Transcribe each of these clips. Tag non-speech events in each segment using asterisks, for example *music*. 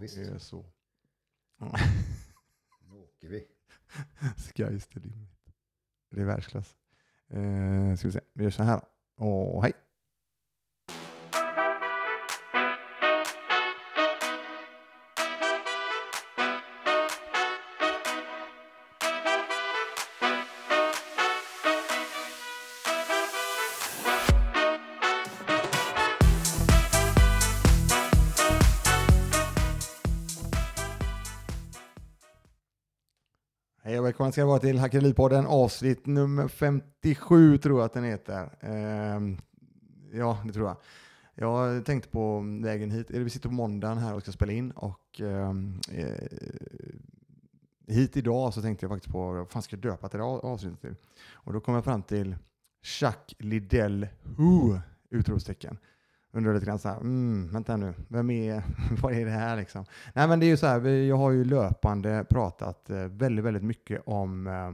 Visst, Det är så. *laughs* nu åker vi. Sky's the limit. Det är världsklass. Eh, ska vi se, vi gör så här. Och hej! Välkomna ska det vara till Hackeripodden avsnitt nummer 57 tror jag att den heter. Ehm, ja, det tror jag. Jag tänkte på vägen hit, vi sitter på måndagen här och ska spela in och ehm, eh, hit idag så tänkte jag faktiskt på vad fan ska jag döpa till det avsnittet till? Och då kom jag fram till Chuck Liddell Who! Utropstecken. Undrar lite grann så här, mm, vänta nu, vem är, *laughs* vad är det här liksom? Nej men det är ju så här, vi- jag har ju löpande pratat eh, väldigt, väldigt mycket om eh,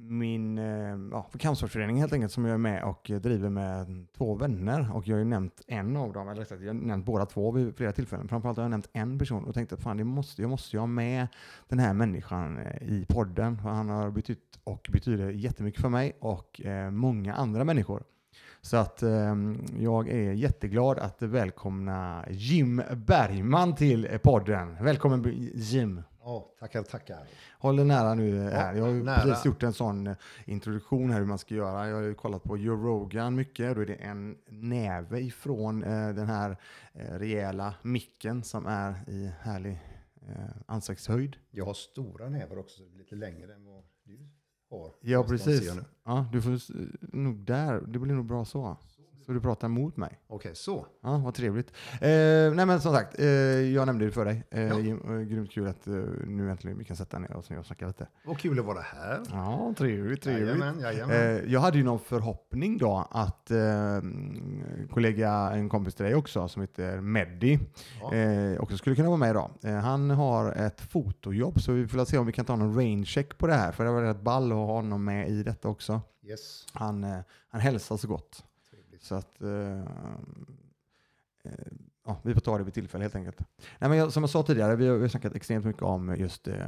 min eh, ja, kampsportsförening helt enkelt som jag är med och driver med två vänner. Och jag har ju nämnt en av dem, eller rättare sagt, jag har nämnt båda två vid flera tillfällen. Framförallt har jag nämnt en person och tänkte att fan, det måste, jag måste ju ha med den här människan eh, i podden. För han har betytt och betyder jättemycket för mig och eh, många andra människor. Så att eh, jag är jätteglad att välkomna Jim Bergman till podden. Välkommen Jim. Ja, tackar, tackar. Håll dig nära nu här. Jag har ju nära. precis gjort en sån introduktion här hur man ska göra. Jag har ju kollat på Joe Rogan mycket. Då är det en näve ifrån eh, den här eh, rejäla micken som är i härlig eh, ansiktshöjd. Jag har stora nävar också, lite längre än vad du har. Ja, precis. Ja, du får s- nog där. Det blir nog bra så. Så du pratar mot mig. Okej, så. Ja, vad trevligt. Eh, nej men som sagt, eh, jag nämnde det för dig. Eh, Ja. Eh, grymt kul att eh, nu äntligen vi kan sätta ner oss och snacka lite. Vad kul att vara här. Ja, trevligt, trevligt. Jajamän, jajamän. Eh, jag hade ju någon förhoppning då att eh, kollega, en kompis till dig också, som heter Meddi, Ja. eh, också skulle kunna vara med idag. Han har ett fotojobb, så vi får se om vi kan ta någon rain check på det här, för det var rätt ball att ha honom med i detta också. Yes. Han, han hälsar så gott. Så att eh, eh, ja, vi får ta det vid tillfälle helt enkelt. Nej, men jag, som jag sa tidigare, vi har, vi har snackat extremt mycket om just eh,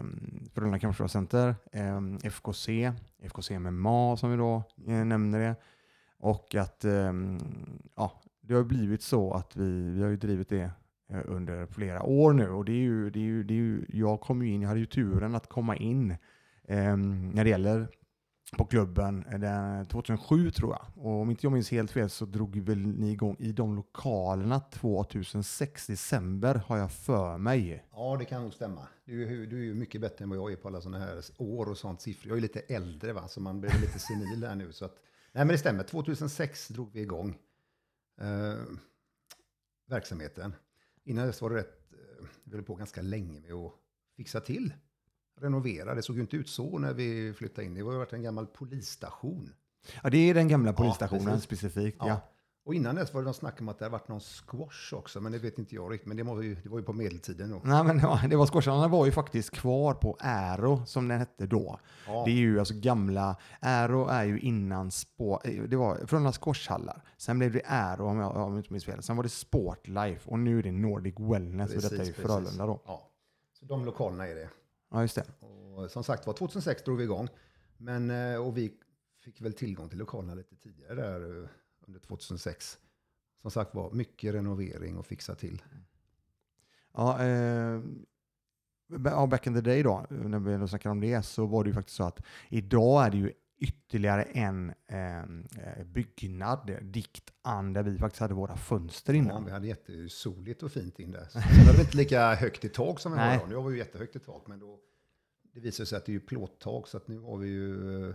Frölunda Kampsportscenter, eh, FKC, FKC MMA som vi då eh, nämner det. Och att eh, ja, det har blivit så att vi, vi har ju drivit det eh, under flera år nu. Och det är ju, det är ju, det är ju, jag kom ju in, jag hade ju turen att komma in eh, när det gäller på klubben eh, den eh, 2007 tror jag. Och om inte jag minns helt fel så drog väl ni igång i de lokalerna 2006 december har jag för mig. Ja, det kan nog stämma. Du, är ju- du är ju mycket bättre än vad jag är på alla sådana här år och sånt siffror. Jag är lite äldre, va? så man blir lite senil här nu. Så att, nej, men det stämmer. 2006 drog vi igång eh, verksamheten. Innan dess var det rätt, eh, vi höll på ganska länge med att fixa till, renovera. Det såg ju inte ut så när vi flyttade in. Det var ju varit en gammal polisstation. Ja, det är den gamla polisstationen precis. specifikt. Ja. Ja. Och innan dess var det någon snack om att det hade varit någon squash också, men det vet inte jag riktigt. Men det var ju, det var ju på medeltiden då. Nej, men ja, det var squasharna var ju faktiskt kvar på Aero som den hette då. Ja. Det är ju alltså gamla, Aero är ju innan spår, eh, det var Frölunda squashhallar. Sen blev det Aero om jag, om jag inte minns fel. Sen var det Sportlife och nu är det Nordic Wellness och detta är ju Precis, Frölunda precis. då. Ja. Så de lokalerna är det. Ja, just det. Och som sagt var, 2006 drog vi igång. Men, eh, och vi fick väl tillgång till lokalerna lite tidigare där eh, under 2006. Som sagt var, mycket renovering och fixa till. Ja, eh, back in the day då, när vi snackar om det, så var det ju faktiskt så att idag är det ju ytterligare en eh, eh, byggnad, dikt an, där vi faktiskt hade våra fönster Ja, innan. vi hade jättesoligt och fint in där. Sen hade vi inte lika högt i tak som vi har. Nu har vi ju jättehögt i tak, men då, det visar sig att det är ju plåttak, så att nu har vi ju eh,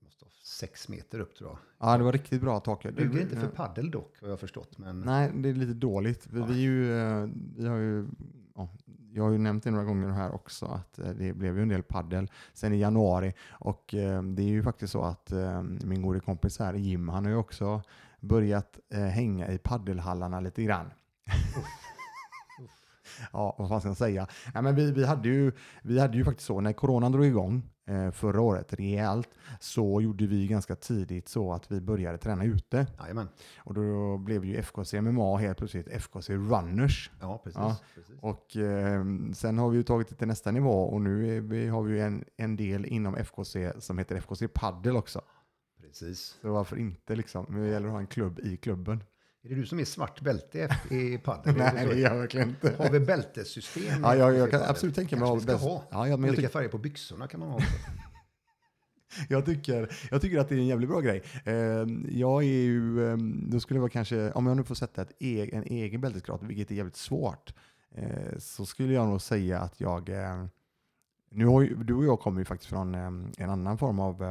vi måste ha sex meter upp tror jag. Ja, det var riktigt bra tak. Det duger inte för paddel dock, har jag förstått. Men Nej, det är lite dåligt. Vi, vi, är ju, eh, vi har ju, ja, jag har ju nämnt det några gånger här också, att eh, det blev ju en del paddel sen i januari. Och eh, det är ju faktiskt så att eh, min gode kompis här, Jim, han har ju också börjat eh, hänga i paddelhallarna lite grann ja, vad fan ska jag säga? Ja, men vi, vi, hade ju, vi hade ju faktiskt så, när coronan drog igång eh, förra året rejält, så gjorde vi ganska tidigt så att vi började träna ute. Jajamän. Och då blev ju FKC MMA helt plötsligt FKC Runners. Ja, precis. Ja. precis. Och eh, sen har vi ju tagit det till nästa nivå och nu är vi, har vi ju en, en del inom FKC som heter FKC Paddle också. precis. Så varför inte liksom? Men det gäller att ha en klubb i klubben. Är det du som är svart bälte i *laughs* padel? Är Nej, det gör jag verkligen inte. Har vi bältessystem? Ja, jag, jag kan absolut tänka mig att ha ha. Ja, jag, Olika färger på byxorna kan man ha också. *laughs* jag, tycker, jag tycker att det är en jävligt bra grej. Eh, jag är ju, eh, då skulle jag kanske, om jag nu får sätta ett e en egen bältesgrad, vilket är jävligt svårt, eh, så skulle jag nog säga att jag, eh, nu har ju, du och jag kommer ju faktiskt från eh, en annan form av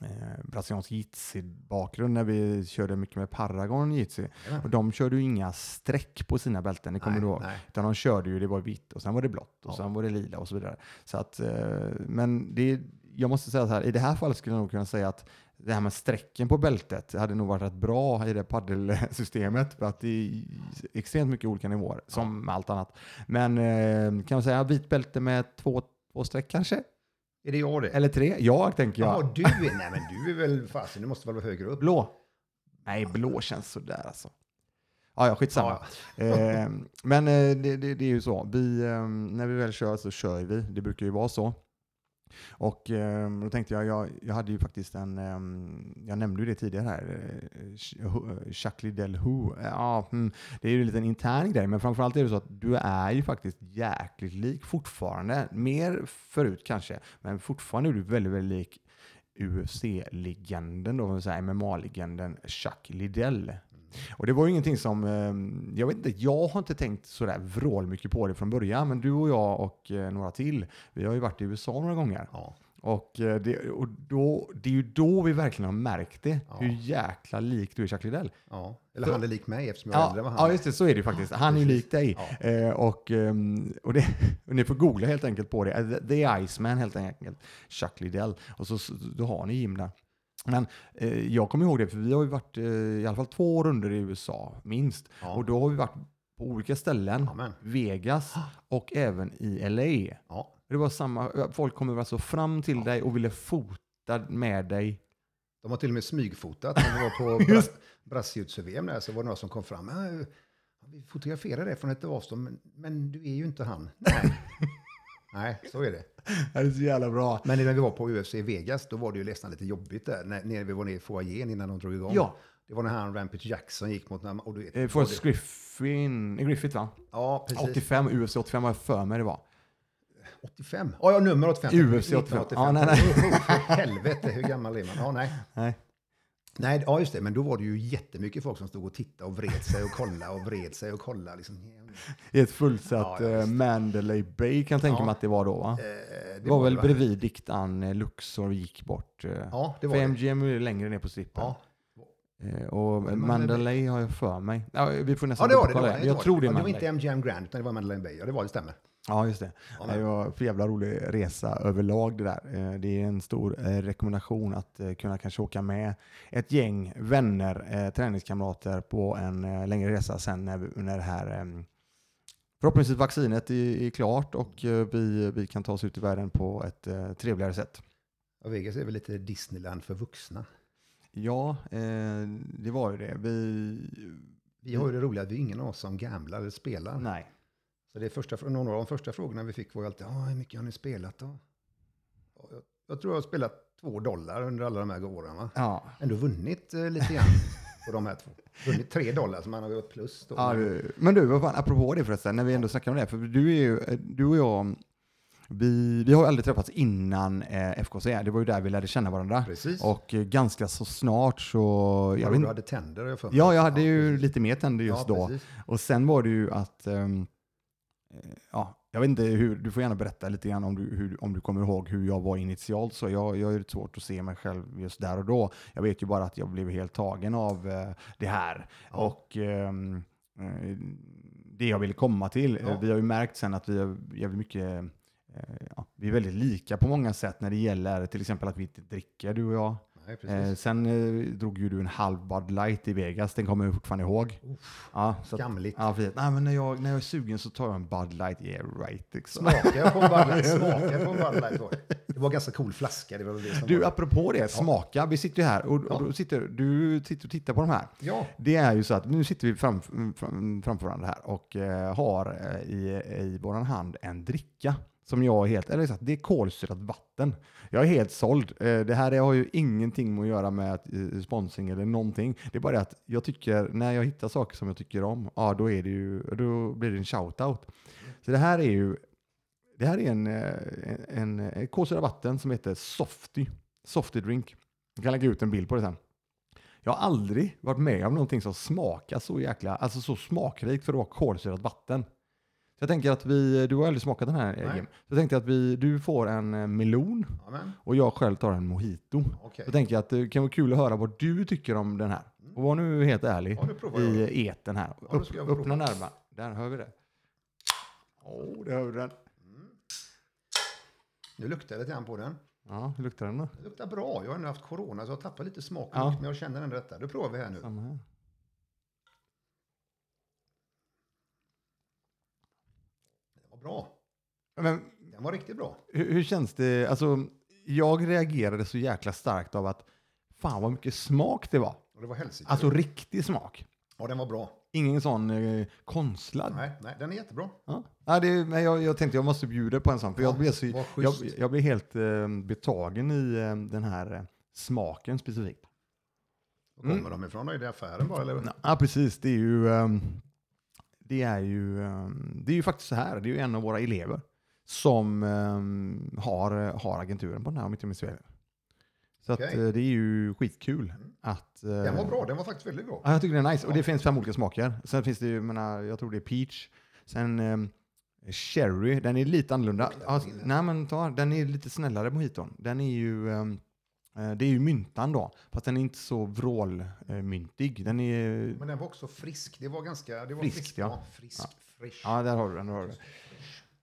eh, brasiliansk jitsi-bakgrund när vi körde mycket med Paragon jitsi. Jajamän. Och de körde ju inga streck på sina bälten, det kommer Nej, du ihåg? nej. Utan de körde ju, det var vitt och sen var det blått och Ja. sen var det lila och så vidare. Så att, eh, men det, jag måste säga så här, i det här fallet skulle jag nog kunna säga att det här med strecken på bältet hade nog varit rätt bra i det paddelsystemet för att det är extremt mycket olika nivåer, som med allt annat. Men eh, kan man säga vit bälte med två, två streck kanske? Är det jag det? Eller tre? Ja, tänker jag. Jaha, du är... Nej, men du är väl fasen, du måste väl vara högre upp? Blå? Nej, blå känns sådär alltså. Ja, ja, skitsamma. Ja, *laughs* eh, men eh, det, det, det är ju så. Vi, eh, när vi väl kör så kör vi. Det brukar ju vara så. Och eh, då tänkte jag, jag, jag hade ju faktiskt en, eh, jag nämnde ju det tidigare här, eh, Ch- eh, Liddell Who. Ja, mm, det är ju en liten intern grej, men framförallt är det så att du är ju faktiskt jäkligt lik fortfarande. Mer förut kanske, men fortfarande är du väldigt, väldigt lik UFC-legenden, då, MMA-legenden Chuck Liddell. Och det var ju ingenting som, eh, jag vet inte, jag har inte tänkt sådär vrål mycket på det från början, men du och jag och eh, några till, vi har ju varit i USA några gånger. ja. Och, eh, det, och då, det är ju då vi verkligen har märkt det, Ja. hur jäkla lik du är Chuck Liddell. ja. Eller För- han är lik mig eftersom jag är Ja, äldre än han ja, är. just det, så är det ju faktiskt. Han är ju lik dig. Ja. Eh, och, och, det, *laughs* och ni får googla helt enkelt på det. The, Iceman helt enkelt. Chuck Liddell. Och så, så då har ni Jim där. Men eh, jag kommer ihåg det, för vi har ju varit eh, i alla fall två runder i USA, minst. Ja. Och då har vi varit på olika ställen. Amen. Vegas och även i LA. Ja. Det var samma, folk kommer alltså fram till dig och ville fota med dig. De har till och med smygfotat. När vi var på. *laughs* Bra- brasiliansk-VM där så var det några som kom fram. "Ja, Vi fotograferar det från ett avstånd, men, men du är ju inte han. *laughs* Nej. Nej, så är det. *laughs* Det är så jävla bra. Men när vi var på UFC Vegas, då var det ju nästan lite jobbigt där. När, när vi var nere i foajén innan de drog igång. Ja. Det var när han Rampage Jackson gick mot... Och du vet, Eh, Forrest Griffin, Griffith va? Ja, precis. 85, UFC 85 har jag för mig det var. 85? Ja, ja, nummer 85. UFC 85. 1985. Ja, nej, nej. Oh, för helvete, hur gammal är man? Ja, nej. Nej. Nej, ja just det, men då var det ju jättemycket folk som stod och tittade och vred sig och kollade och vred sig och kollade. Liksom. I ett fullsatt Ja, ja, eh. Mandalay Bay kan jag tänka Ja. mig att det var då va? Eh, Det var väl va? bredvid diktan eh, Luxor gick bort. eh. Ja, det var För det. MGM är längre ner på strippen. Ja. Och det Mandalay, Mandalay? har jag för mig. Ja, vi får Ja, nästan det var det. det, var det. Jag var tror det är Ja, det var Mandalay. inte MGM Grand, utan det var Mandalay Bay. Ja, det var det, stämmer. Ja, just det. Ja, Det var för jävla rolig resa överlag det där. Eh, Det är en stor eh, rekommendation att eh, kunna kanske åka med ett gäng vänner, träningskamrater på en längre resa sen när, det här eh, förhoppningsvis vaccinet är, klart och vi, vi kan ta oss ut i världen på ett trevligare sätt. Och Vegas är väl lite Disneyland för vuxna. Ja, det var ju det. Vi... Vi har ju det roliga att vi är ingen av oss som gamblar eller spelar. Nej. Så det är första, några av de första frågorna vi fick var ju alltid, "Ja, hur mycket har ni spelat då? Jag, jag tror jag har spelat två dollar under alla de här åren. Va? Ja. Ändå vunnit eh, lite grann *laughs* på de här två. Vunnit tre dollar, så man har gått plus. Då. Ja, du, men du, vad fan, apropå det förresten, när vi ändå snackar om det, för du, är ju, eh, du och jag, vi, vi har aldrig träffats innan eh, FKC, det var ju där vi lärde känna varandra. Precis. Och eh, ganska så snart så... jag du vet, hade tänder, jag för mig. ja, jag hade ju precis. lite mer tänder just ja, då. precis. Och sen var det ju att... eh, ja, jag vet inte hur, du får gärna berätta lite grann om du, hur, om du kommer ihåg hur jag var initialt. Så jag, jag har lite svårt att se mig själv just där och då. Jag vet ju bara att jag blev helt tagen av eh, det här. Ja. Och ehm, eh, det jag ville komma till. Ja. Eh, Vi har ju märkt sen att vi jävligt mycket eh, Ja, vi är väldigt lika på många sätt när det gäller till exempel att vi inte dricker, du och jag. Nej, Eh, sen eh, drog ju du en halv Bud Light i Vegas, den kommer jag fortfarande ihåg. Ja, så att, Skamligt. ja, precis. Nej, men när jag, när jag är sugen så tar jag en Bud Light, yeah right. Liksom. Smaka på en Bud Light. *laughs* Smaka på en Bud Light. var det. Det var en ganska cool flaska. Det var det som Du, var. apropå det, smaka. Vi sitter ju här och, Ja. och sitter, du sitter och tittar på de här. Ja, Det är ju så att nu sitter vi fram, fram, framför varandra här och eh, har eh, i, i vår hand en dricka som jag är helt, eller sagt, det är kolsyrat vatten. Jag är helt såld. Eh, det här har ju ingenting med att göra med eh, sponsring eller någonting. Det är bara det att jag tycker, när jag hittar saker som jag tycker om, ja då, är det ju, då blir det en shout-out. Så det här är ju, det här är en, eh, en, en kolsyrat vatten som heter Softy. Softy drink. Jag kan lägga ut en bild på det sen. Jag har aldrig varit med om någonting som smakar så jäkla, alltså så smakrikt för att vara kolsyrat vatten. Så jag tänker att vi, du har aldrig smakat den här Nej. Jim. Så jag tänkte att vi, du får en eh, melon amen. och jag själv tar en mojito. Okej. Så tänker jag att det kan vara kul att höra vad du tycker om den här. Och var nu helt ärlig Ja, det i eten här. Ja, Upp, öppna närmare. Där hör vi det. Åh, oh, det hör vi den. Nu luktar jag lite grann på den. Ja, hur luktar den då? Det luktar bra. Jag har ändå haft corona så jag har tappat lite smak och Ja. lukt, men jag känner ändå detta. Då provar vi här nu. Samma här. Den var bra. Men Den var riktigt bra. hur, hur känns det? Alltså, jag reagerade så jäkla starkt av att fan vad mycket smak det var. Och det var helsike. Alltså riktig smak. ja, den var bra. Ingen sån eh, konstlad. Nej, nej, den är jättebra. Ja. Ja, det, men jag, jag tänkte jag måste bjuda på en sån, för jag, Ja, blev så, jag, jag blev helt eh, betagen i eh, den här eh, smaken specifikt. Var kommer Mm. de ifrån? Är det affären bara? Eller? Ja, precis. Det är ju, ehm, det är ju, ehm, det är ju faktiskt så här. Det är ju en av våra elever som ehm, har, har agenturen på den här, om inte jag minns fel. Så att, Okej. eh, det är ju skitkul att... eh, Den var bra. Den var faktiskt väldigt bra. Ja, jag tycker det är nice. Och det finns fem olika smaker. Sen finns det ju, jag, menar, jag tror det är peach. Sen ehm, cherry, den är lite annorlunda. Ja, nej men ta, den är lite snällare mojiton. Den är ju, ehm, det är ju myntan då. Fast den är inte så vrålmyntig. Den är Men den var också frisk. Det var ganska... Det var Frisk, friskt, ja. Frisk, frisch. Ja, där har du den. Där har du.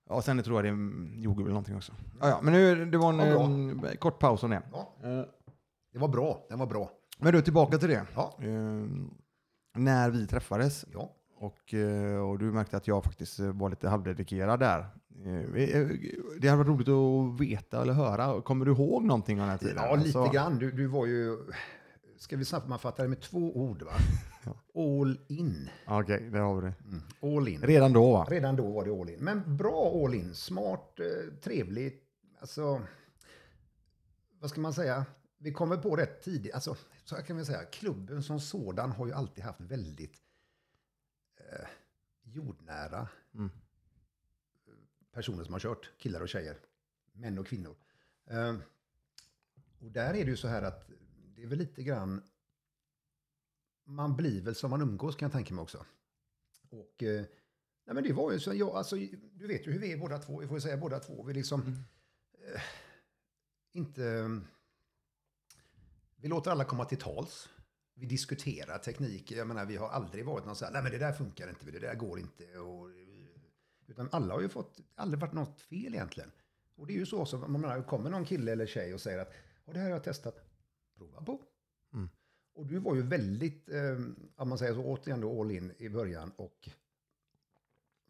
Ja, sen tror jag det är jordgubb eller någonting också. Ja, ja, men nu, det var en Ja, eh, kort paus om det. Ja, Eh, det var bra. Den var bra. Men du, tillbaka till det. Ja. Eh, när vi träffades Ja. och, eh, och du märkte att jag faktiskt eh, var lite halvdedikerad där. Eh, Det hade varit roligt att veta eller höra. Kommer du ihåg någonting av den här tiden? Ja, lite Alltså, grann. Du, du var ju... Ska vi sammanfatta det med två ord? va? *laughs* All in. Okej, där har vi det. Mm. All in. Redan då va? Redan då var det all in. Men bra all in. Smart, eh, trevligt. Alltså, vad ska man säga? Vi kom väl på rätt tidigt. Alltså, så här kan vi säga. Klubben som sådan har ju alltid haft väldigt eh, jordnära Mm. Personer som har kört. Killar och tjejer. Män och kvinnor. Eh, och där är det ju så här att det är väl lite grann... Man blir väl som man umgås kan jag tänka mig också. Och eh, nej men det var ju så, jag, alltså, du vet ju hur vi är båda två, vi får säga båda två. Vi liksom eh, inte... Vi låter alla komma till tals. Vi diskuterar teknik. Jag menar, vi har aldrig varit någon så här, nej men det där funkar inte, det där går inte. Och, utan alla har ju fått, aldrig varit något fel egentligen. Och det är ju så, så man menar, kommer någon kille eller tjej och säger att, och det här har jag testat, prova på. Mm. Och du var ju väldigt, eh, om man säger så, återigen då all in i början och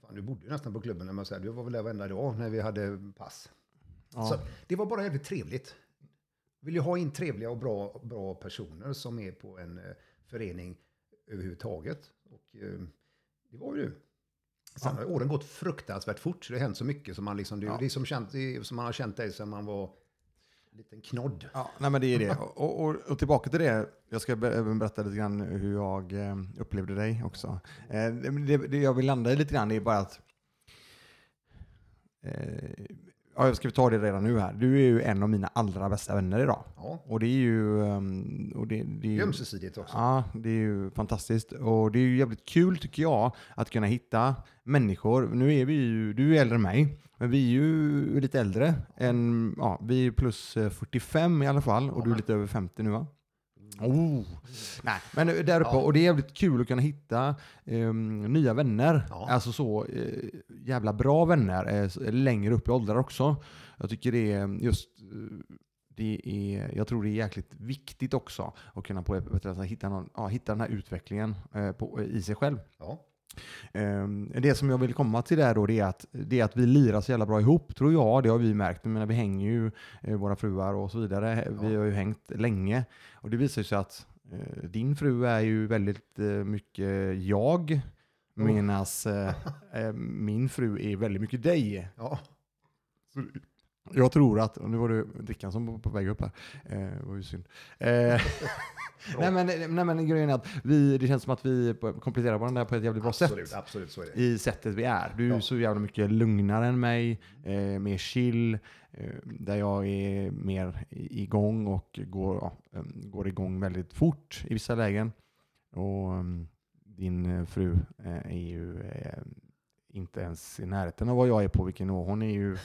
fan, du bodde ju nästan på klubben när man säger, du var väl där varenda dag när vi hade pass. Ja. Så det var bara jävligt trevligt. Vill ju ha in trevliga och bra, bra personer som är på en eh, förening överhuvudtaget. Och eh, det var ju du. Sen har åren gått fruktansvärt fort. Det har hänt så mycket som man liksom, det, Ja. det är som, känt, det är som man har känt dig sedan man var en liten knodd. Ja, nej men det är det. *laughs* Och, och, och tillbaka till det, jag ska berätta lite grann hur jag eh, upplevde dig också. Eh, det, det jag vill landa i lite grann är bara att eh, Ja, ska vi ta det redan nu här? Du är ju en av mina allra bästa vänner idag. Ja, Och det är ju... ehm, Och det, det är ju ömsesidigt också. Ja, det är ju fantastiskt. Och det är ju jävligt kul tycker jag att kunna hitta människor. Nu är vi ju, du är äldre än mig, men vi är ju lite äldre. Än, ja, vi är plus eh, 45 i alla fall och du är lite över 50 nu va? Oh. Nej, men där uppe, Ja. och det är jävligt kul att kunna hitta ehm, nya vänner. Ja. Alltså så eh, jävla bra vänner s- längre upp i åldrar också. Jag tycker det är just eh, det är, jag tror det är jäkligt viktigt också att kunna på, vet du, alltså hitta, någon, ja, hitta den här utvecklingen på, i sig själv. Ja. Ehm, det som jag vill komma till där då, det är, att, det är att vi lirar så jävla bra ihop, tror jag. Det har vi märkt. Jag menar, vi hänger ju, eh, våra fruar och så vidare. Vi har ju hängt länge. Och det visar sig att eh, din fru är ju väldigt eh, mycket jag, medan min fru är väldigt mycket dig. Ja. Jag tror att, och nu var det drickan som var på väg upp här, eh, var ju synd. Eh, *laughs* nej, men, nej men grejen är att vi, det känns som att vi kompletterar varandra på ett jävligt bra absolut, sätt. absolut, så är det. I sättet vi är. Du är Ja. så jävla mycket lugnare än mig, eh, mer chill, eh, där jag är mer igång och går, ja, går igång väldigt fort i vissa lägen. Och din eh, fru eh, är ju inte ens i närheten av vad jag är på vilken nivå. Hon är ju,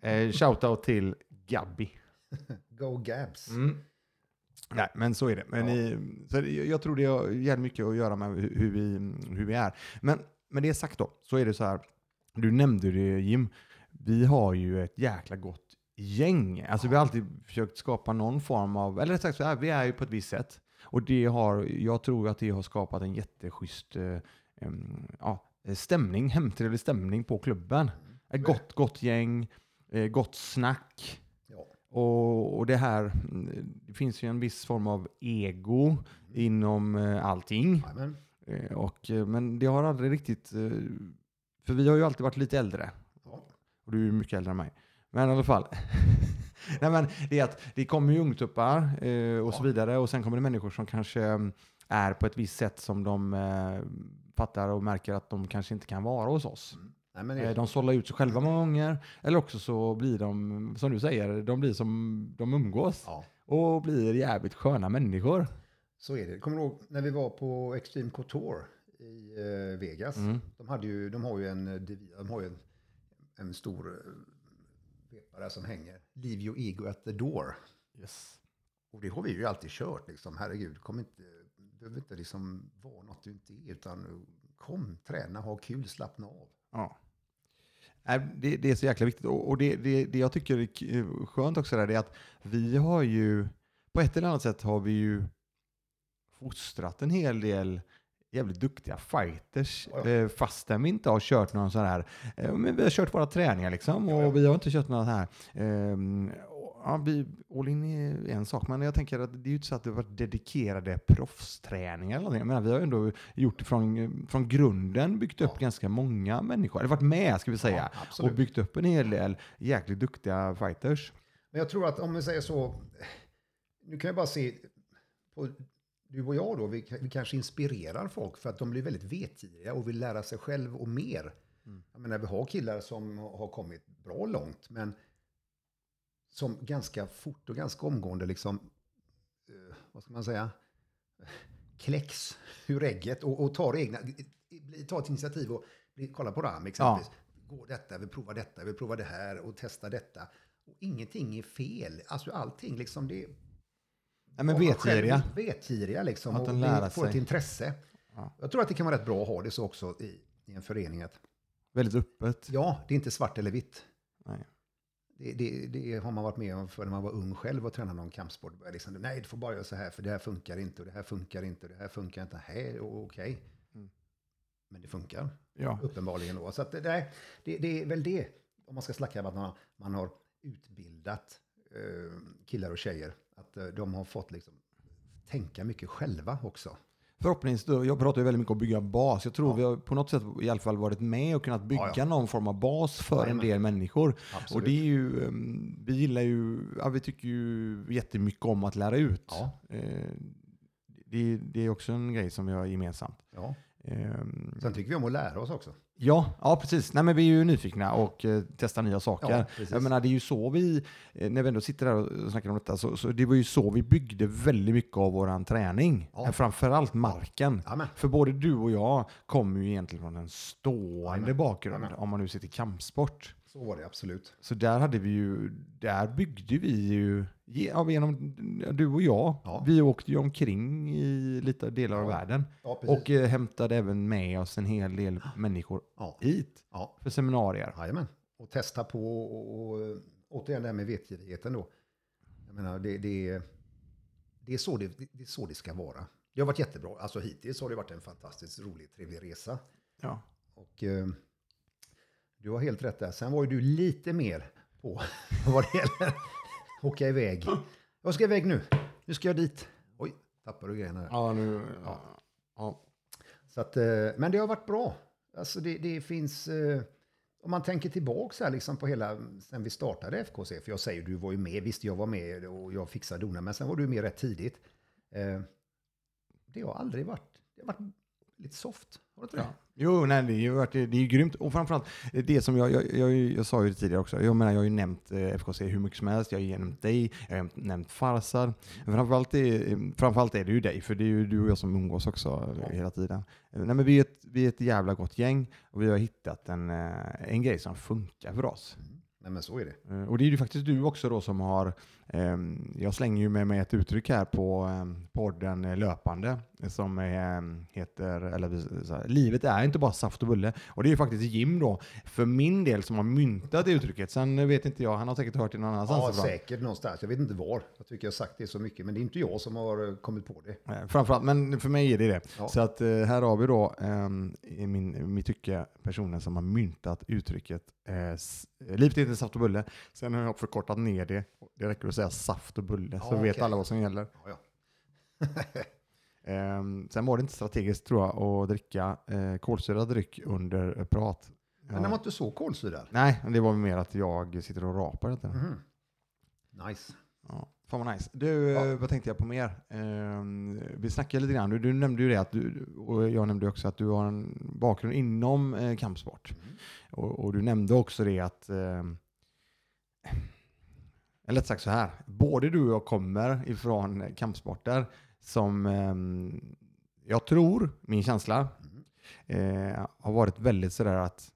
eh, shoutout till Gabby. *laughs* Go Gabs. Mm. Nej, men så är det. Men Ja. i, så jag tror det har jävligt mycket att göra med hur, vi, hur vi är. Men med det sagt då, så är det så här. Du nämnde det Jim. Vi har ju ett jäkla gott gäng. Alltså vi har alltid försökt skapa någon form av, eller rätt sagt så här, vi är ju på ett visst sätt. Och det har, jag tror att det har skapat en jätteschysst eh, ja, stämning, hemtrevlig stämning på klubben. Ett gott, gott gäng, gott snack. Ja. Och, och det här, mm, det finns ju en viss form av ego inom eh, allting. Jajamän. Eh, och, eh, men det har aldrig riktigt, eh, för vi har ju alltid varit lite äldre. Ja. Och du är ju mycket äldre än mig. Men i alla fall. *laughs* Nej, men det är att det kommer ju ungtuppar eh, och så Ja. vidare. Och sen kommer det människor som kanske mm, är på ett visst sätt som de eh, fattar och märker att de kanske inte kan vara hos oss. Nej, men Eh, det, De sållar ut sig själva många gånger. Eller också så blir de, som du säger, de blir som de umgås. ja, Och blir jävligt sköna människor. så är det. Kommer du ihåg när vi var på Extreme Couture i eh, Vegas? Mm. De, hade ju, de har ju en, eh, de har ju en, en stor vepare som hänger. Leave your ego at the door. Yes. Och det har vi ju alltid kört liksom. Herregud, kom inte, behöver inte liksom vara något du inte är. Utan kom, träna, ha kul, slappna av. Ja. Nej, Det, det är så jäkla viktigt. Och och det, det, det jag tycker är skönt också där, är att vi har ju, på ett eller annat sätt har vi ju fostrat en hel del jävligt duktiga fighters. Ja, eh, Fastän vi inte har kört någon sån här, eh, men vi har kört våra träningar liksom. Och vi har inte kört några så här, ehm, ja, vi, all in är en sak, men jag tänker att det är ju inte så att det har varit dedikerade proffsträningar eller någonting. Jag menar, vi har ändå gjort från, från grunden, byggt upp Ja. ganska många människor, eller varit med ska vi säga, Ja, och byggt upp en hel del jäkligt duktiga fighters. Men jag tror att om vi säger så, nu kan jag bara se på du och jag då, vi, vi kanske inspirerar folk för att de blir väldigt vetgiriga och vill lära sig själv och mer. Mm. Jag menar, vi har killar som har kommit bra långt, men som ganska fort och ganska omgående liksom, eh, vad ska man säga, kläcks ur ägget och, och tar egna, tar ett initiativ och bli- kolla på Ram exempelvis. Går detta, vi provar detta, vi provar det här och testar detta. Och ingenting är fel. Alltså allting liksom det... Men Ja, själv vetgiriga. Vetgiriga liksom. Att och de lära får ett sig. intresse. Ja. Jag tror att det kan vara rätt bra att ha det så också i, i en förening. Att, Väldigt öppet. ja, det är inte svart eller vitt. Nej. Det, det, det har man varit med om för när man var ung själv och tränade någon kampsport. Liksom, Nej, du får bara göra så här för det här funkar inte och det här funkar inte och det här funkar inte. Okej. Mm. Men det funkar Ja. uppenbarligen då. Så att, det, nej, det, det är väl det, om man ska slacka med att man, man har utbildat eh, killar och tjejer. Att eh, de har fått liksom tänka mycket själva också. Förhoppningsvis, jag pratar ju väldigt mycket om att bygga bas. Jag tror Ja. vi har på något sätt i alla fall varit med och kunnat bygga Ja, ja. någon form av bas för en del människor. Absolut. Och det är ju, ehm, vi gillar ju, vi tycker ju jättemycket om att lära ut. Eh, Det, det är också en grej som vi har gemensamt. Ja. Ehm, Sen tycker vi om att lära oss också. Ja, ja precis. Nej, men vi är ju nyfikna och eh, testar nya saker. Ja, precis. jag menar, det är ju så vi, eh, när vi ändå sitter där och snackar om detta, så, så det var ju så vi byggde väldigt mycket av vår träning. Ja. Framförallt marken. Ja, men. För både du och jag kommer ju egentligen från en stående Jajamän. bakgrund, Jajamän. om man nu sitter i kampsport. Så var det absolut. Så där hade vi ju, där byggde vi ju, ja, genom du och jag, Ja. vi åkte ju omkring i lite delar av Ja. världen. Och eh, hämtade även med oss en hel del människor hit för seminarier. Jajamän. Och testa på och, och återigen det här med vetgirigheten då. Jag menar, det, det, det, är så det, det är så det ska vara. Det har varit jättebra. Alltså hittills har det varit en fantastiskt rolig, trevlig resa. Ja. Och eh, du har helt rätt där. Sen var ju du lite mer på *laughs* vad det gäller åka iväg. Jag ska iväg nu. Nu ska jag dit. Oj, tappar du grejerna. Ja, nu... Ja. ja. Så att, eh, men det har varit bra. Alltså det, det finns... Eh, om man tänker tillbaka här liksom på hela, sen vi startade FKC, för jag säger du var ju med, visst jag var med och jag fixade donar, men sen var du med rätt tidigt. Eh, det har aldrig varit, det har varit lite soft, har det inte det? Ja. Jo, nej, det är ju det är ju grymt. Och framförallt det som jag, jag, jag, jag sa ju det tidigare också. Jag menar, jag har ju nämnt eh, FKC hur mycket som helst. Jag har ju nämnt dig, jag har nämnt Farsad. Framförallt är, framförallt är det ju dig, för det är ju du och jag som umgås också eh, hela tiden. Eh, Nej, men vi, är ett, vi är ett jävla gott gäng och vi har hittat en, en grej som funkar för oss. Mm. Nej men så är det. Och det är ju faktiskt du också då som har, jag slänger ju med mig ett uttryck här på ehm, podden Löpande som ehm, heter, eller livet är inte bara saft och bulle. Och det är ju faktiskt Jim då, för min del, som har myntat det uttrycket. Sen vet inte jag, han har säkert hört det någon annanstans. Ja, säkert någonstans. Jag vet inte var. Jag tycker jag har sagt det så mycket, men det är inte jag som har eh, kommit på det. Eh, Framförallt, men för mig är det det. Ja. Så att eh, här har vi då, ehm, i min, mitt tycke, personen som har myntat uttrycket livet är inte saft och bulle. Sen har jag förkortat ner det. Det räcker att säga saft och bulle, så Ja, vet alla vad som gäller. Ja, ja. *laughs* Ehm, sen var det inte strategiskt tror jag att dricka eh, kolsyrad dryck under eh, prat. Men den var inte så kolsyrad. Nej, det var mer att jag sitter och rapar. Inte? Mhm. Nice. Ja. Fan vad nice. Du, Ja. eh, vad tänkte jag på mer? Ehm, vi snackade lite grann, du, du nämnde ju det att du, och jag nämnde också att du har en bakgrund inom eh, kampsport. Mm. Och, och du nämnde också det att, eh, eller sagt så här, både du och jag kommer ifrån kampsporter som eh, jag tror, min känsla, eh, har varit väldigt sådär att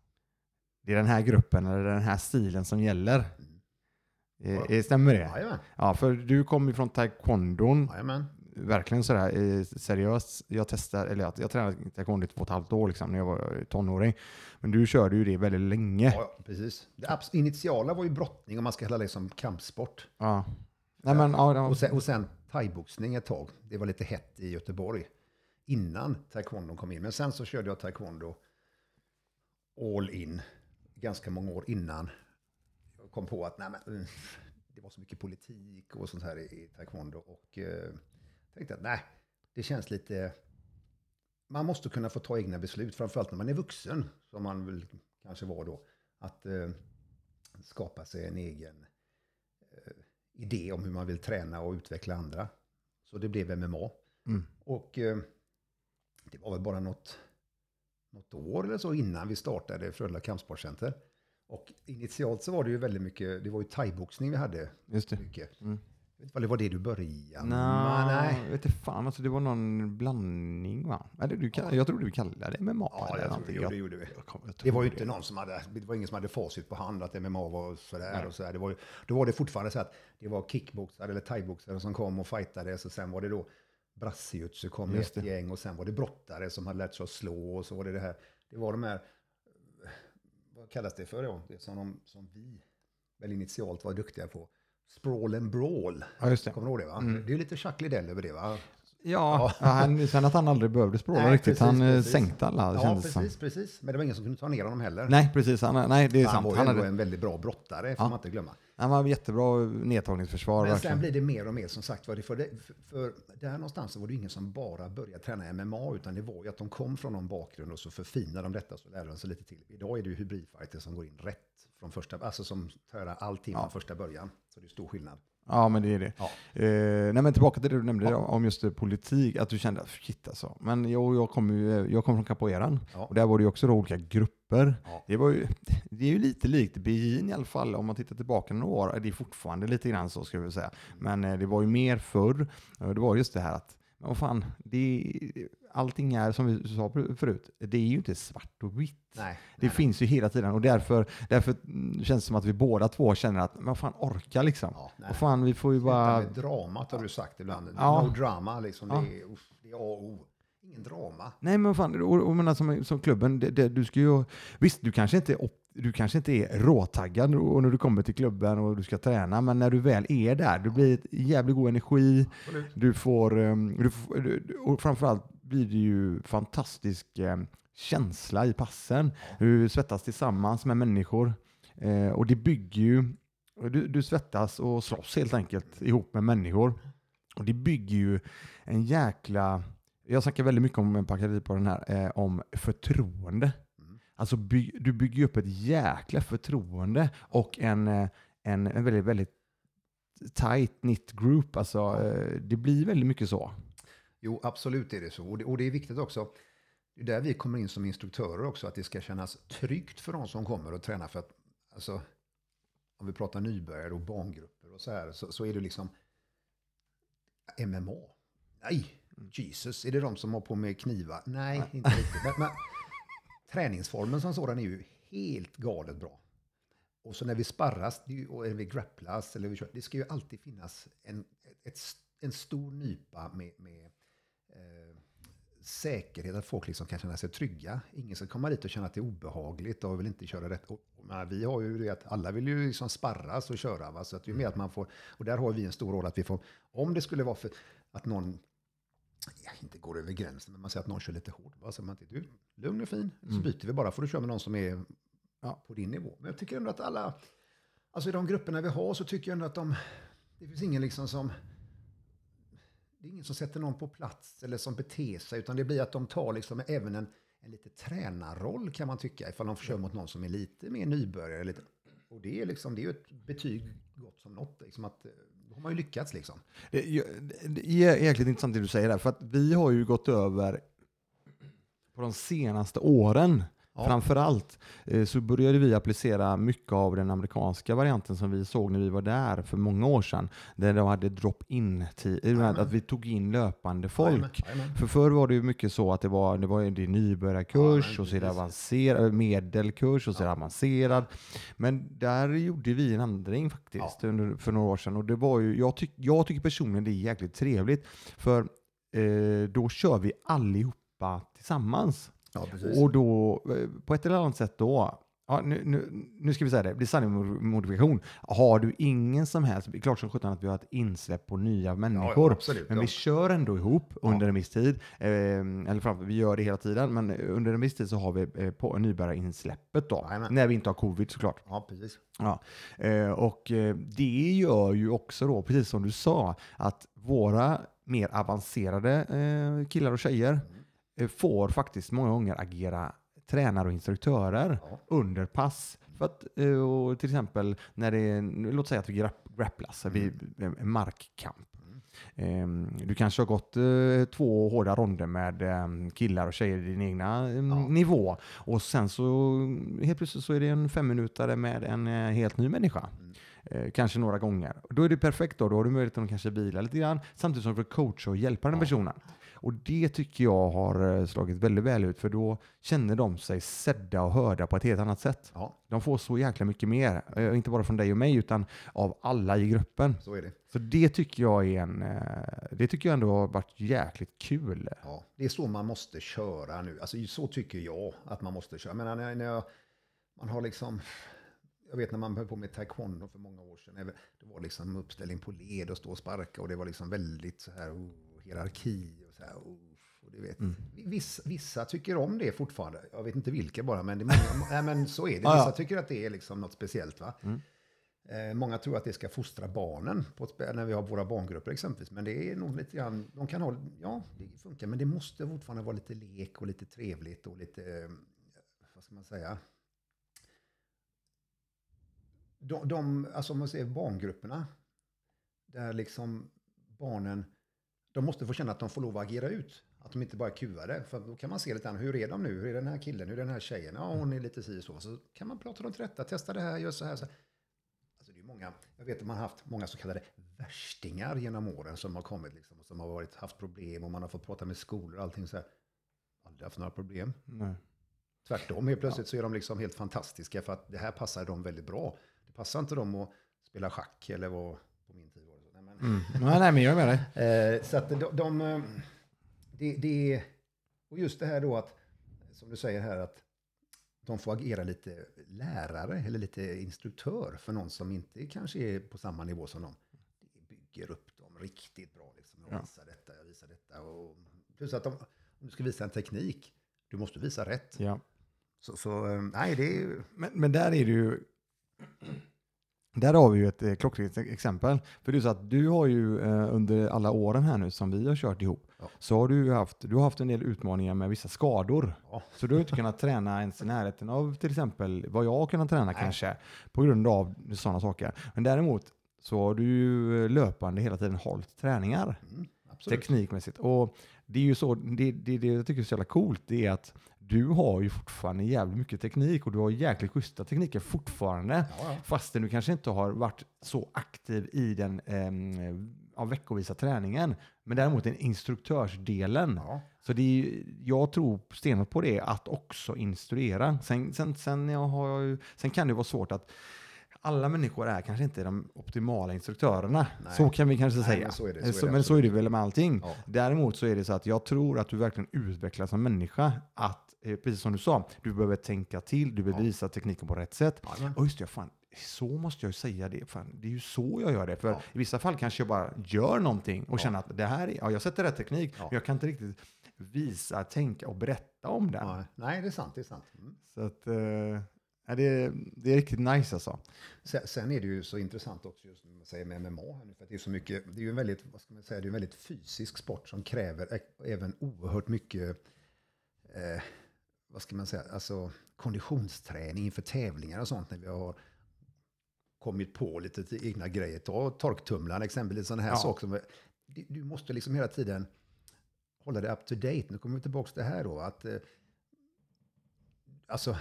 det är den här gruppen eller den här stilen som gäller. Mm. Eh, stämmer det? Ja, för du kom ju från taekwondon, Jajamän. Verkligen sådär eh, seriöst. Jag testade, eller jag, jag tränade taekwondo i två och ett halvt år liksom, när jag var tonåring. Men du körde ju det väldigt länge. Ja, precis. Det initiala var ju brottning om man ska kalla det som kampsport. Ja. Nej, men, ja, ja. Och sen, och sen thaiboxning ett tag. Det var lite hett i Göteborg innan taekwondo kom in. Men sen så körde jag taekwondo all in ganska många år innan. Jag kom på att nej, men, mm, det var så mycket politik och sånt här i, i taekwondo. Och eh, tänkte att nej, det känns lite... Man måste kunna få ta egna beslut, framförallt när man är vuxen, som man väl kanske var då. Att eh, skapa sig en egen eh, idé om hur man vill träna och utveckla andra. Så det blev MMA. Mm. Och eh, det var väl bara något, något år eller så innan vi startade Frölunda Kampsportcenter. Och initialt så var det ju väldigt mycket, det var ju thaiboxning vi hade Just det. mycket. Mm. Vet inte vad det var det du började med? Nej, vet inte fan. Alltså, det var någon blandning va? Eller, du, kall- jag tror du kallade det MMA. Ja, eller jag tror, jo, det gjorde vi. Det var ju inte någon som hade, det var ingen som hade facit på hand att MMA var sådär Nej. och sådär. Det var då var det fortfarande så att det var kickboxare eller thaiboxare som kom och fightades och sen var det då brassejutsu kom Just ett det. gäng och sen var det brottare som hade lärt sig att slå och så var det det här. Det var de här, vad kallas det för då? Det som, de, som vi väl initialt var duktiga på. Sprawl and brawl. Ja, just det. Kommer du ihåg det va? Mm. Det är lite Chuck Liddell över det va? Ja, ja. han, sen att han aldrig behövde språla riktigt. precis, han eh, precis. sänkte alla, Ja, som. precis, precis. Men det var ingen som kunde ta ner honom heller. Nej, precis. Han, nej, det är han sant. var ju Han, hade, en väldigt bra brottare, får Ja. man inte glömma. han var jättebra nedtagningsförsvar. Men verkligen. sen blir det mer och mer som sagt var. För, det, för, för där någonstans så var det ingen som bara började träna MMA, utan det var ju att de kom från någon bakgrund och så förfinade de detta så lärde de sig lite till. Idag är det ju hybridfighter som går in rätt från första, alltså som tar allting Ja. från första början. Så det är stor skillnad. Ja, men det är det. Ja. Eh, nej, men tillbaka till det du nämnde Ja. om just eh, politik, att du kände att shit alltså. Men jag, jag kom ju eh, jag kom från capoeiran Ja. och där var det ju också då olika grupper. Det, var ju, *laughs* det är ju lite likt Beijing i alla fall om man tittar tillbaka några år. Det är fortfarande lite grann så ska vi säga. Men eh, det var ju mer förr. Och det var just det här att, men vad fan, det, allting är som vi sa förut, det är ju inte svart och vitt. Nej, Det nej, finns ju hela tiden och därför, därför känns det som att vi båda två känner att, vad fan orka liksom. Ja, nej. Vad fan, vi får ju Sluta bara... med dramat har du sagt ibland. Ja. No drama, liksom. Ja. Det, är, uff, det är A och O. Ingen drama. Nej men fan, och, och menar, som, som klubben, det, det, du ska ju... Visst, du kanske inte är du kanske inte är råtaggad och när du kommer till klubben och du ska träna, men när du väl är där, det blir ett jävligt god energi. Absolut. Du får, du får du, och framförallt blir det ju fantastisk um, känsla i passen. Du svettas tillsammans med människor eh, och det bygger ju, du, du svettas och slåss helt enkelt ihop med människor. Och det bygger ju en jäkla, jag snackar väldigt mycket om på den här, eh, om förtroende. Mm. Alltså by, du bygger ju upp ett jäkla förtroende och en, eh, en, en väldigt, väldigt tight knit group. Alltså, eh, det blir väldigt mycket så. Jo, absolut är det så. Och det, och det är viktigt också. Det är där vi kommer in som instruktörer också, att det ska kännas tryggt för de som kommer och tränar. För att, alltså, om vi pratar nybörjare och barngrupper och så här, så, så är det liksom MMA. Nej, Jesus, är det de som har på med knivar? Nej, inte riktigt. Men, men, träningsformen som sådan är ju helt galet bra. Och så när vi sparras och när vi grapplas, eller vi kör, det ska ju alltid finnas en, ett, en stor nypa med, med eh, säkerhet, att folk liksom kan känna sig trygga. Ingen ska komma dit och känna att det är obehagligt och vill inte köra rätt. Och, men vi har ju det att alla vill ju liksom sparras och köra. Va? Så att är mer att man får, och där har vi en stor roll att vi får, om det skulle vara för att någon ja, inte går över gränsen, men man säger att någon kör lite hårt. Va? Så man inte, du, lugn och fin, så Mm. byter vi bara, får du köra med någon som är ja, på din nivå. Men jag tycker ändå att alla, alltså i de grupperna vi har så tycker jag ändå att de, det finns ingen liksom som, det är ingen som sätter någon på plats eller som beter sig, utan det blir att de tar liksom även en, en lite tränarroll kan man tycka, ifall de kör mot någon som är lite mer nybörjare. Lite, och det är, liksom, det är ju ett betyg gott som något, liksom att, eh, då har man ju lyckats liksom. Det det är jäkligt intressant det du säger där, för att vi har ju gått över på de senaste åren, Ja. framför allt, eh, så började vi applicera mycket av den amerikanska varianten som vi såg när vi var där för många år sedan, där de hade drop-in, att vi tog in löpande folk. Jajamän, jajamän. För förr var det ju mycket så att det var, det var det nybörjarkurs Ja, och precis. avancerad, medelkurs och är det avancerad. Men där gjorde vi en ändring faktiskt Ja. för några år sedan. Och det var ju, jag, tyck, jag tycker personligen det är jäkligt trevligt. För eh, då kör vi allihopa tillsammans. Ja, precis. Och då, eh, på ett eller annat sätt då, ja, nu, nu, nu ska vi säga det, det blir sanning modifikation. Har du ingen som helst, det är klart som sjutton att vi har ett insläpp på nya människor. ja, absolut. Men vi kör ändå ihop under en viss tid. Eh, eller framför, vi gör det hela tiden, men under en viss tid så har vi eh, på nybörjarinsläppet då. Jajamän. När vi inte har covid såklart. ja, precis. Ja. Eh, och eh, det gör ju också då, precis som du sa, att våra mer avancerade eh, killar och tjejer eh, får faktiskt många gånger agera tränare och instruktörer Ja. under pass. För att, eh, och till exempel när det är, låt säga att vi grapp, grapplas, vi, en markkamp. Ehm, Du kanske har gått eh, två hårda ronder med eh, killar och tjejer i din egna eh, Ja. nivå. Och sen så helt plötsligt så är det en femminutare med en eh, helt ny människa. Mm. Eh, kanske några gånger. Då är det perfekt då. Då har du möjlighet att kanske vila lite grann. Samtidigt som du får coacha och hjälpa den Ja. Och det tycker jag har eh, slagit väldigt väl ut. För då känner de sig sedda och hörda på ett helt annat sätt. Ja, De får så jäkla mycket mer. Eh, Inte bara från dig och mig utan av alla i gruppen. så är det. Så det tycker jag är en, eh, det tycker jag ändå har varit jäkligt kul. Ja, det är så man måste köra nu. Alltså så tycker jag att man måste köra. Men när, när jag, man har liksom, jag vet när man höll på med taekwondo för många år sedan, det var liksom uppställning på led och stå och sparka och det var liksom väldigt så här oh, hierarki och så här. Oh, och du vet, Mm. vissa, vissa tycker om det fortfarande. Jag vet inte vilka bara, men, det många, nej, men så är det. *laughs* Ja, ja. Vissa tycker att det är liksom något speciellt. Va? Mm. Eh, många tror att det ska fostra barnen på ett, när vi har våra barngrupper exempelvis. Men det är nog lite grann, de kan ha, ja det funkar, men det måste fortfarande vara lite lek och lite trevligt och lite, eh, vad ska man säga? De, de alltså om man säger barngrupperna, där liksom barnen, de måste få känna att de får lov att agera ut. Att de inte bara är kuvade. För då kan man se lite grann, hur är de nu? Hur är den här killen? Hur är den här tjejen? Ja, hon är lite si och så. Så kan man prata dem till rätta, testa det här, gör så här. Så. Alltså det är många, jag vet att man har haft många så kallade värstingar genom åren som har kommit liksom, och som har varit, haft problem och man har fått prata med skolor och allting så här. Aldrig haft några problem. Nej. Tvärtom, helt plötsligt så är de liksom helt fantastiska för att det här passar dem väldigt bra. Det passar inte dem att spela schack eller vad på min tid var det så. Nej, men, Mm. Nej, nej, men jag är med dig. Eh, så att de, de eh, det, det och just det här då att, som du säger här att de får agera lite lärare eller lite instruktör för någon som inte kanske är på samma nivå som dem. Det bygger upp dem riktigt bra. Liksom. Jag Ja. visar detta, jag visar detta. Och plus att de, om du ska visa en teknik, du måste visa rätt. Ja. Så, så eh, nej, det är ju... Men, men där är det ju... Där har vi ju ett eh, klockrent exempel. För det är så att du har ju eh, under alla åren här nu som vi har kört ihop, Ja. så har du haft, du har haft en del utmaningar med vissa skador. Ja. Så du har inte kunnat träna ens i närheten av till exempel vad jag har kunnat träna Nej. kanske, på grund av sådana saker. Men däremot så har du ju eh, löpande hela tiden hållit träningar Mm, absolut. teknikmässigt. Och det är ju så, det, det, det jag tycker är så jävla coolt, det är att du har ju fortfarande jävligt mycket teknik och du har jäkligt schyssta tekniker fortfarande. Ja, ja. Fastän du kanske inte har varit så aktiv i den eh, av veckovisa träningen. Men däremot den instruktörsdelen. Ja. Så det är, jag tror stenhårt på det, att också instruera. Sen, sen, sen, jag har, sen kan det vara svårt att alla människor är kanske inte de optimala instruktörerna. Nej. Så kan vi kanske Nej, säga. men så är det, så Eh, är så, det men så är det väl med allting. Ja. Däremot så är det så att jag tror att du verkligen utvecklas som människa. Att, eh, precis som du sa, du behöver tänka till, du behöver Ja. visa tekniken på rätt sätt. Jajamän. Och just det, fan, så måste jag ju säga det. Fan, det är ju så jag gör det. För Ja. i vissa fall kanske jag bara gör någonting och Ja. känner att det här är, ja, jag sätter rätt teknik, Ja. men jag kan inte riktigt visa, tänka och berätta om. Ja, nej, det är sant. Det är sant. Mm. Så att, eh, ja, det, är- det är riktigt nice alltså. Sen, sen är det ju så intressant också just när man säger med MMA här nu, för det är så mycket, det är ju en väldigt, vad ska man säga, det är en väldigt fysisk sport som kräver även oerhört mycket, eh, vad ska man säga, alltså konditionsträning inför tävlingar och sånt när vi har kommit på lite egna grejer. Ta torktumlaren exempelvis, sådana här Ja. saker. Som, du, måste liksom hela tiden hålla det up to date. Nu kommer vi tillbaka till det här då, att eh, alltså,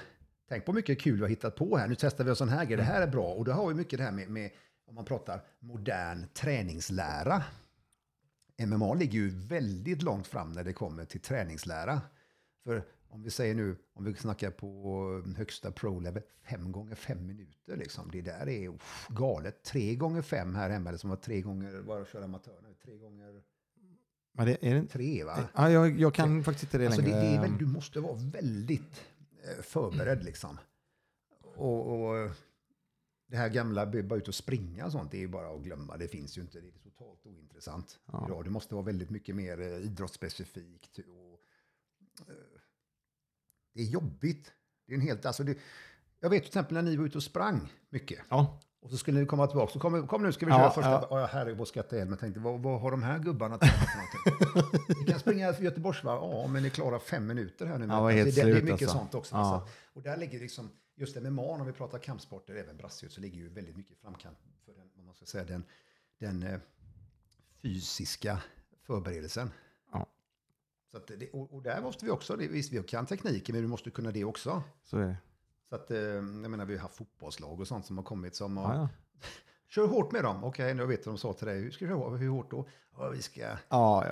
tänk på mycket kul vi har hittat på här. Nu testar vi en sån här grej. Det här är bra. Och då har vi mycket det här med, med om man pratar modern träningslära. MMA ligger ju väldigt långt fram när det kommer till träningslära. För om vi säger nu, om vi snackar på högsta pro-level, fem gånger fem minuter liksom. Det där är uff, galet. Tre gånger fem här hemma, eller som var tre gånger, bara köra amatör nu, tre gånger Men det, är det, tre va? ja, jag, jag kan faktiskt inte det Alltså det, längre. det är väl, du måste vara väldigt förberedd liksom. Och, och det här gamla, bara ut och springa och sånt, det är ju bara att glömma. Det finns ju inte, det är totalt ointressant. Ja. idag. Det måste vara väldigt mycket mer eh, idrottsspecifikt. Och, eh, det är jobbigt. Det är en helt, alltså det, jag vet till exempel när ni var ute och sprang mycket. Ja, Och så skulle ni komma tillbaka. Så kom, kom nu ska vi Ja, köra första. ja. Ja. herregud, vad skrattade jag ihjäl tänkte, vad, vad har de här gubbarna tränat för någonting? *laughs* Vi kan springa för Göteborgsvarv. Ja, men ni klarar fem minuter här nu. Ja, helt det, det är slut, mycket alltså. sånt också. Ja. Så, och där ligger liksom, just det med man, om vi pratar kampsporter, även brasiliot, så ligger ju väldigt mycket framkant för den, vad man ska säga, den, den eh, fysiska förberedelsen. Ja. Så det, och, och där måste vi också, det, visst vi kan tekniken, men vi måste kunna det också. så är det. Så att, eh, jag menar, vi har haft fotbollslag och sånt som har kommit som har Ja, ja. *laughs* Kör hårt med dem. Okej, nu vet jag de sa till dig. Hur ska du köra? Hur hårt då? Ja, vi ska... Ja, ja,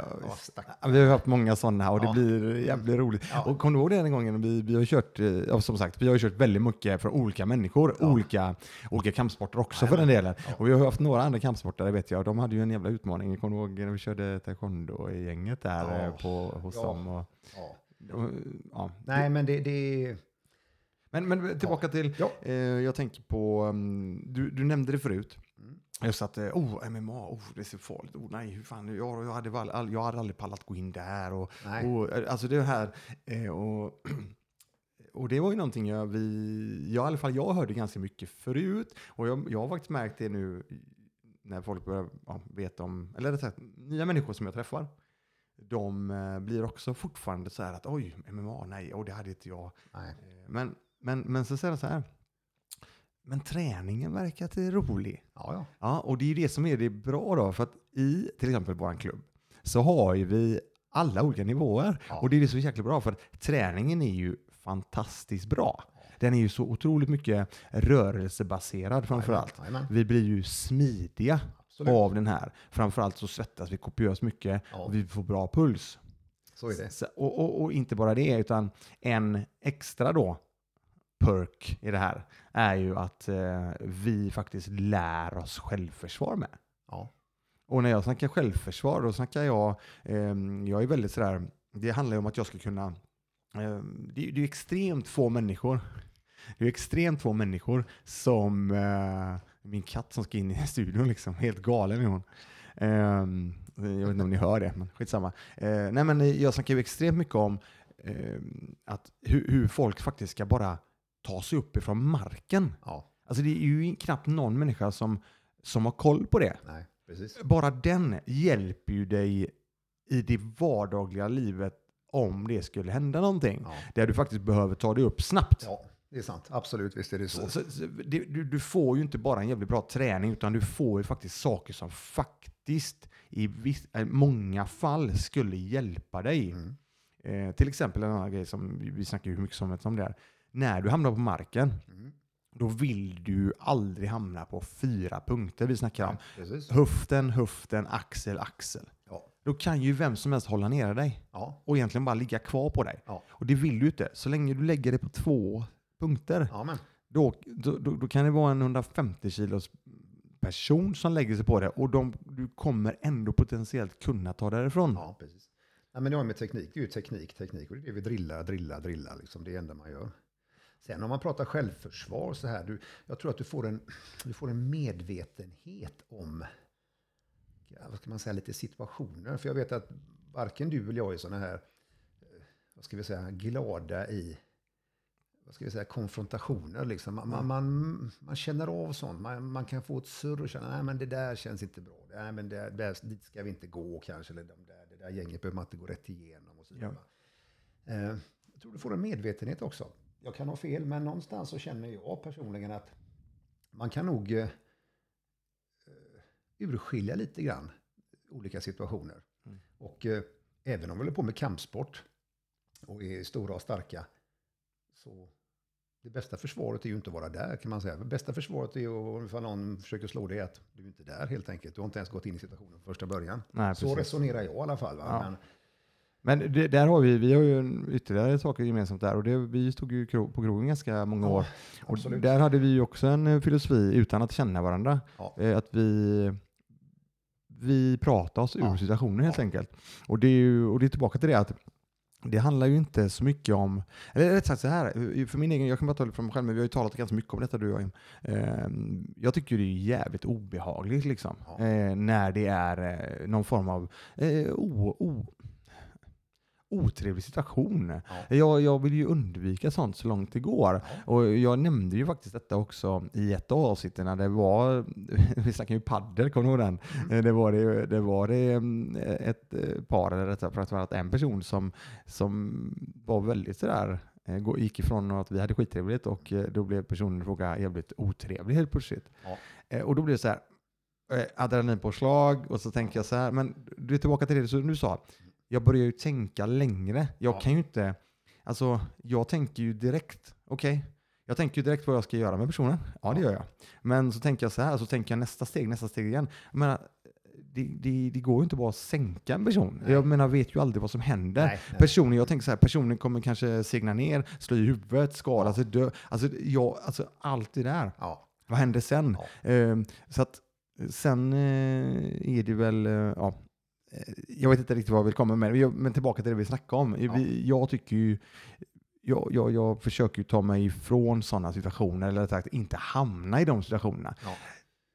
Ja, Vi har haft många sådana och det blir jävligt roligt. Ja. Och kommer du ihåg den gången vi, vi har kört, eh, som sagt, vi har kört väldigt mycket från olika människor, olika, olika kampsporter också för den delen. Och vi har haft några andra kampsporter, vet jag, de hade ju en jävla utmaning. Kommer du ihåg när vi körde taekwondo i gänget där eh, på, hos dem? Och, Ja. Nej, men det, det är... Men, men tillbaka till, Ja. eh, jag tänker på, um, du, du nämnde det förut. Mm. Just att, eh, oh, MMA, oh, det är så farligt. Oh, nej, hur fan, jag, jag, hade, all, jag hade aldrig pallat gå in där. Och, och, eh, alltså det här, eh, och, *clears throat* och det var ju någonting jag, vi, jag, i alla fall jag hörde ganska mycket förut. Och jag, jag har faktiskt märkt det nu när folk börjar ja, veta om, eller rättare sagt, nya människor som jag träffar. De eh, blir också fortfarande så här att oj, MMA, nej, och det hade inte jag. Nej. Men, men, men så säger de så här. Men träningen verkar rolig. Ja, ja. Ja, och det är ju det som är det bra då. För att i till exempel vår klubb så har ju vi alla olika nivåer. Ja. Och det är det så jäkla bra för att träningen är ju fantastiskt bra. Den är ju så otroligt mycket rörelsebaserad framför allt. Jajamän. Vi blir ju smidiga Absolut. av den här. Framförallt så svettas vi kopiöst mycket Ja. och vi får bra puls. Så är det. Så, och, och, och inte bara det, utan en extra då perk i det här är ju att eh, vi faktiskt lär oss självförsvar med. Ja. Och när jag snackar självförsvar, då snackar jag, eh, jag är väldigt sådär, det handlar ju om att jag ska kunna eh, det, är- det är extremt få människor. Det är extremt få människor som, eh, min katt som ska in i studion liksom, helt galen är hon. Ehm, jag vet inte om ni hör det, men skitsamma. Eh, nej men jag snackar ju extremt mycket om eh, att hur, hur folk faktiskt ska bara ta sig upp ifrån marken. Ja, Alltså det är ju knappt någon människa som, som har koll på det. nej, precis. Bara den hjälper ju dig i det vardagliga livet om det skulle hända någonting. Ja. Där du faktiskt behöver ta dig upp snabbt. ja, det är sant. Absolut, visst är det så. Så, så, det, du, du får ju inte bara en jävligt bra träning utan du får ju faktiskt saker som faktiskt i viss, i många fall skulle hjälpa dig. Mm. Eh, till exempel en annan grej som vi- vi snackar ju hur mycket som helst om det här. När du hamnar på marken, Mm. då vill du aldrig hamna på fyra punkter vi snackar om. Precis. Höften, höften, axel, axel. Ja. Då kan ju vem som helst hålla nere dig Ja, och egentligen bara ligga kvar på dig. Ja. Och det vill du inte. Så länge du lägger det på två punkter, ja då, då, då, då kan det vara en 150 kilos person som lägger sig på det och de, du kommer ändå potentiellt kunna ta därifrån. Ja, precis. Nej, men det har med teknik, det är ju teknik, teknik och det är det vi drillar, drillar, drillar, liksom. det är det enda man gör. Sen om man pratar självförsvar så här, du, jag tror att du får en, du får en medvetenhet om, ja, vad ska man säga, lite situationer. För jag vet att varken du eller jag är sådana här, eh, vad ska vi säga, glada i, vad ska vi säga, konfrontationer. Liksom. Man, man, man, man känner av sånt. Man, man kan få ett surr och känna, nej men det där känns inte bra. Nej men det, det, dit ska vi inte gå kanske. Eller de där, det där gänget behöver man inte gå rätt igenom. Och så vidare. Eh, jag tror du får en medvetenhet också. Jag kan ha fel, men någonstans så känner jag personligen att man kan nog eh, urskilja lite grann olika situationer. Mm. Och eh, även om vi håller på med kampsport och är stora och starka så det bästa försvaret är ju inte att vara där kan man säga. Det bästa försvaret är ju ifall någon försöker slå dig att du är inte där helt enkelt. Du har inte ens gått in i situationen från första början. Nej, Så precis. resonerar jag i alla fall. Ja. Men, Men det, där har vi, vi har ju en, ytterligare saker gemensamt där och det, vi stod ju på krogen ganska många Ja, år. Och absolut. där hade vi ju också en eh, filosofi utan att känna varandra. Ja. Eh, Att vi, vi pratar oss ur Ja. situationen helt Ja. enkelt. Och det, är ju, och det är tillbaka till det att det handlar ju inte så mycket om, eller rätt sagt så här, eh, för min egen, jag kan bara ta det från mig själv, men vi har ju talat ganska mycket om detta du och jag. Eh, Jag tycker det är jävligt obehagligt liksom, Ja. eh, när det är eh, någon form av o, o, otrevlig situation. Ja. Jag, jag vill ju undvika sånt så långt det går. Ja. Och jag nämnde ju faktiskt detta också i ett av avsnitten när det var, *laughs* vi snackar ju paddel, kommer du ihåg den? Mm. Eh, Det var det, det, var det mm, ett eh, par, eller rättare sagt att en person som, som var väldigt sådär, eh, gick ifrån att vi hade skittrevligt och då blev personen i fråga jävligt otrevlig helt plötsligt. Ja. Och då blev det så här, adrenalinpåslag och så tänker jag så här, men du är tillbaka till det som du sa, jag börjar ju tänka längre. Jag Ja. kan ju inte, alltså jag tänker ju direkt, okej, jag tänker ju direkt vad jag ska göra med personen. Ja, det Ja. gör jag. Men så tänker jag så här, så tänker jag nästa steg, nästa steg igen. Jag menar, det, det, det går ju inte bara att sänka en person. Nej. Jag menar, vet ju aldrig vad som händer. Nej, nej. Personen, jag tänker så här, personen kommer kanske segna ner, slå i huvudet, skada sig, dö. Alltså, jag, alltså allt det där. Ja, Vad händer sen? Ja. Ehm, så att sen eh, är det väl, eh, ja, eh, jag vet inte riktigt vad jag vill komma med, men tillbaka till det vi snackade om. Ja. Jag tycker ju, jag, jag, jag försöker ju ta mig ifrån sådana situationer, eller sagt inte hamna i de situationerna. Ja.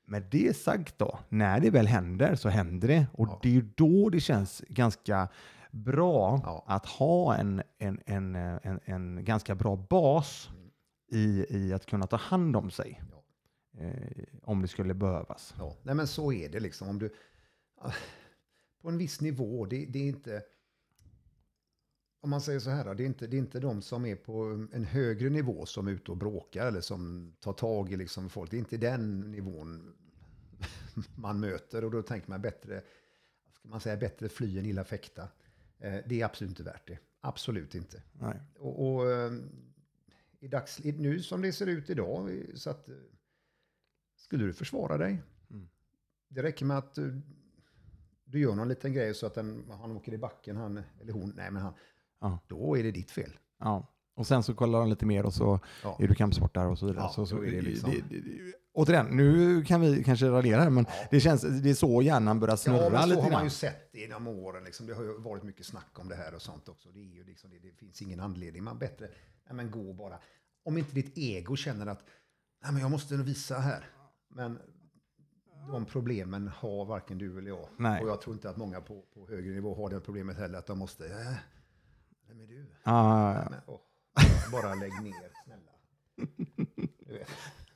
Med det sagt då, när det väl händer så händer det. Och Ja. det är ju då det känns ganska bra Ja. att ha en, en, en, eh, en, en ganska bra bas Mm. i, i att kunna ta hand om sig. Ja. Eh, om det skulle behövas. Ja, nej men så är det liksom. Om du, på en viss nivå, det, det är inte... Om man säger så här, då, det är, inte, det är inte de som är på en högre nivå som är ute och bråkar eller som tar tag i liksom folk. Det är inte den nivån man möter och då tänker man bättre, ska man säga, bättre fly än illa fäkta. Eh, Det är absolut inte värt det. Absolut inte. Nej. Och, och eh, i dags, nu som det ser ut idag, så att eh, skulle du försvara dig, Mm. det räcker med att du gör någon liten grej så att den, han åker i backen, han eller hon, nej men han, Ja. då är det ditt fel. Ja. Och sen så kollar de lite mer och så Ja. är du kampsportare och så vidare. Ja, så, så, det liksom- det, det, återigen, nu kan vi kanske radera här, men Ja. det, känns, det är så hjärnan börjar snurra Ja, men så lite har man ju sett det genom åren. Liksom. Det har ju varit mycket snack om det här och sånt också. Det, är ju liksom, det, finns ingen anledning. Man bättre, nej men gå bara. Om inte ditt ego känner att nej men jag måste visa här. Men de problemen har varken du eller jag. Nej. Och jag tror inte att många på, på högre nivå har det problemet heller. Att de måste, äh, vem är du? Ah, ja. Men, åh, bara, bara lägg ner, snälla. Du vet.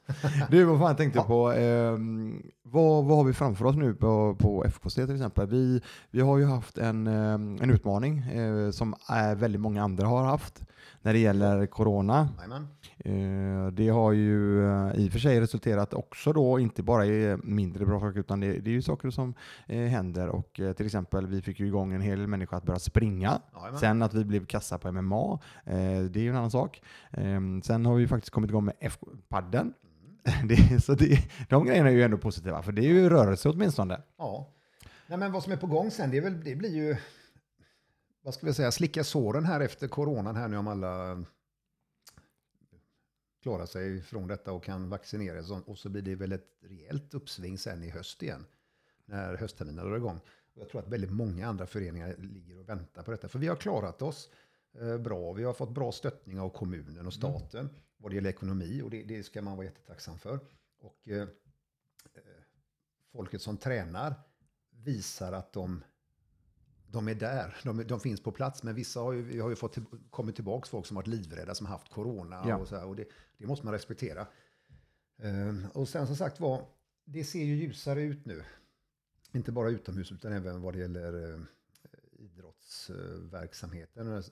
*laughs* Du, vad fan tänkte på, ehm, vad, vad har vi framför oss nu på, på FKC till exempel? Vi, vi har ju haft en, ehm, en utmaning eh, som är väldigt många andra har haft när det gäller corona. Eh, Det har ju eh, i och för sig resulterat också då, inte bara i mindre bra saker, utan det, det är ju saker som eh, händer. Och eh, till exempel, vi fick ju igång en hel människa att börja springa. Jajamän. Sen att vi blev kassa på MMA, eh, det är ju en annan sak. Eh, Sen har vi faktiskt kommit igång med F-padden. Mm. *laughs* Det, så det, de grejerna är ju ändå positiva, för det är ju rörelse åtminstone. Ja. Nej, men vad som är på gång sen, det, är väl, det blir ju, vad ska vi säga, slicka såren här efter coronan här nu om alla klarar sig från detta och kan vaccinera sig. Och så blir det väl ett rejält uppsving sen i höst igen, när höstterminen drar igång. Och jag tror att väldigt många andra föreningar ligger och väntar på detta, för vi har klarat oss eh, bra. Vi har fått bra stöttning av kommunen och staten vad det gäller ekonomi och det, det ska man vara jättetacksam för. Och eh, eh, folket som tränar visar att de, de är där, de, de finns på plats. Men vissa har ju, har ju fått till, kommit tillbaka folk som varit livrädda, som haft corona Ja. och så här, och det, det måste man respektera. Eh, och sen som sagt var, det ser ju ljusare ut nu. Inte bara utomhus utan även vad det gäller eh, idrottsverksamheten och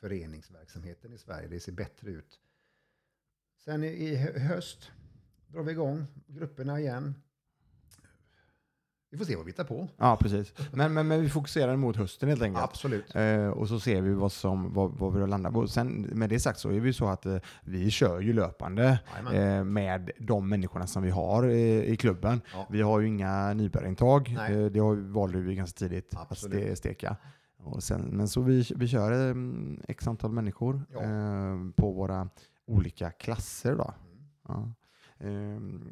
föreningsverksamheten i Sverige. Det ser bättre ut. Sen i, i hö- höst drar vi igång grupperna igen. Vi får se vad vi hittar på. Ja, precis. Men, men, men vi fokuserar mot hösten helt enkelt. Absolut. Eh, och så ser vi vad, som, vad, vad vi landar på. Sen, med det sagt så är vi så att eh, vi kör ju löpande eh, med de människorna som vi har i klubben. Ja. Vi har ju inga nybörjarintag. Eh, det har, vi- valde vi ganska tidigt Absolut. att ste, steka. Och sen, men så vi, vi kör mm, x antal människor Ja. eh, på våra olika klasser. Då. Mm. Ja. Eh,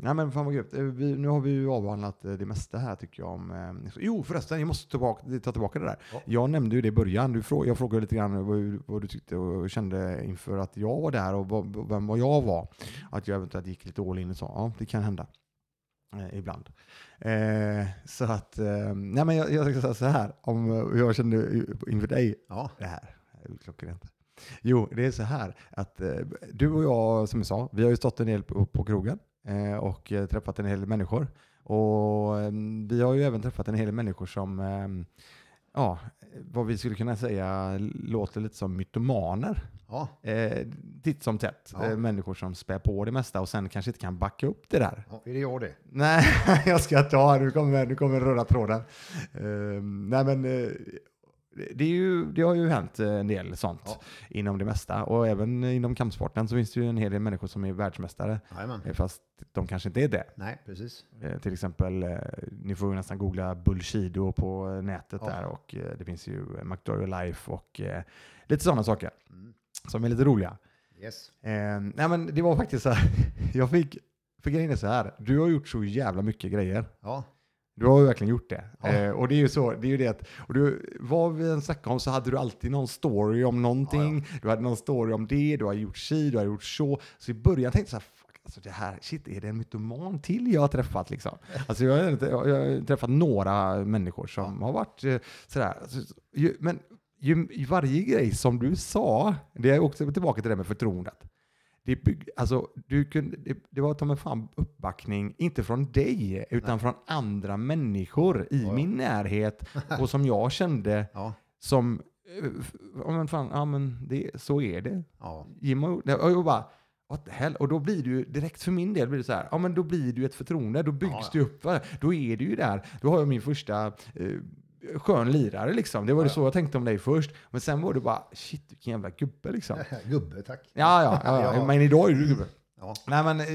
nej men fan vad grymt. Eh, Vi, nu har vi ju avhandlat eh, det mesta här tycker jag om... Eh, jo förresten, jag måste tillbaka, ta tillbaka det där. Ja. Jag nämnde ju det i början. Du frå, jag frågade lite grann vad, vad du tyckte och kände inför att jag var där och vad, vem vad jag var. Att jag eventuellt gick lite all in och sa ja, det kan hända. Eh, ibland. Eh, så att, eh, nej men jag, jag ska säga så här, om jag kände inför dig. Ja, Det här klockrent. Jo, det är så här att eh, du och jag, som jag sa, vi har ju stått en del på, på krogen eh, och eh, träffat en hel del människor. Och eh, vi har ju även träffat en hel del människor som, eh, ja, vad vi skulle kunna säga låter lite som mytomaner. ja, Eh, titt som tätt. Ja. Eh, människor som spär på det mesta och sen kanske inte kan backa upp det där. ja, är det jag det? Nej, *laughs* jag ska ta, nu kommer, nu kommer röda tråden. Eh, nej men, det, ju, det har ju hänt eh, en del sånt Ja. inom det mesta. Och även inom kampsporten så finns det ju en hel del människor som är världsmästare. Jajamän. eh, Fast de kanske inte är det. Nej, precis. Eh, till exempel, eh, ni får ju nästan googla Bullshido på nätet Ja. där. Och eh, det finns ju McDory Life och lite sådana saker Mm. som är lite roliga. Yes. Nej men det var faktiskt så här, *laughs* jag fick, för grejen är så här, du har gjort så jävla mycket grejer. Ja, Du har ju verkligen gjort det. Ja. Eh, och det är ju så, det är ju det att, och du, vad vi än snackade om så hade du alltid någon story om någonting. Du hade någon story om det, du har gjort si, du har gjort så. Så i början tänkte jag så här, fuck, alltså det här, shit, är det en mytoman till jag har träffat liksom? *laughs* Alltså jag har, inte- jag har träffat några människor som har varit eh, sådär, alltså, ju, men ju, varje grej som du sa, det är också tillbaka till det med förtroendet. Det, alltså, du kunde, det, det var ta mig fan uppbackning, inte från dig, utan Nej. från andra människor i Ja. min närhet *laughs* och som jag kände ja, som, eh, ja men fan, ja men det, så är det. ja, Jim det. Och jag bara, what the hell? Och då blir det ju, direkt för min del blir det så här, ja men då blir det ju ett förtroende, då byggs Ja, det upp, då är det ju där. Då har jag min första eh, skön lirare liksom. Det var Ja, så jag tänkte om dig först. Men sen var det bara, shit vilken jävla gubbe liksom. *laughs* Gubbe, tack. Ja, ja, ja, ja. *laughs* Men idag är du gubbe. Ja, Nej men, eh,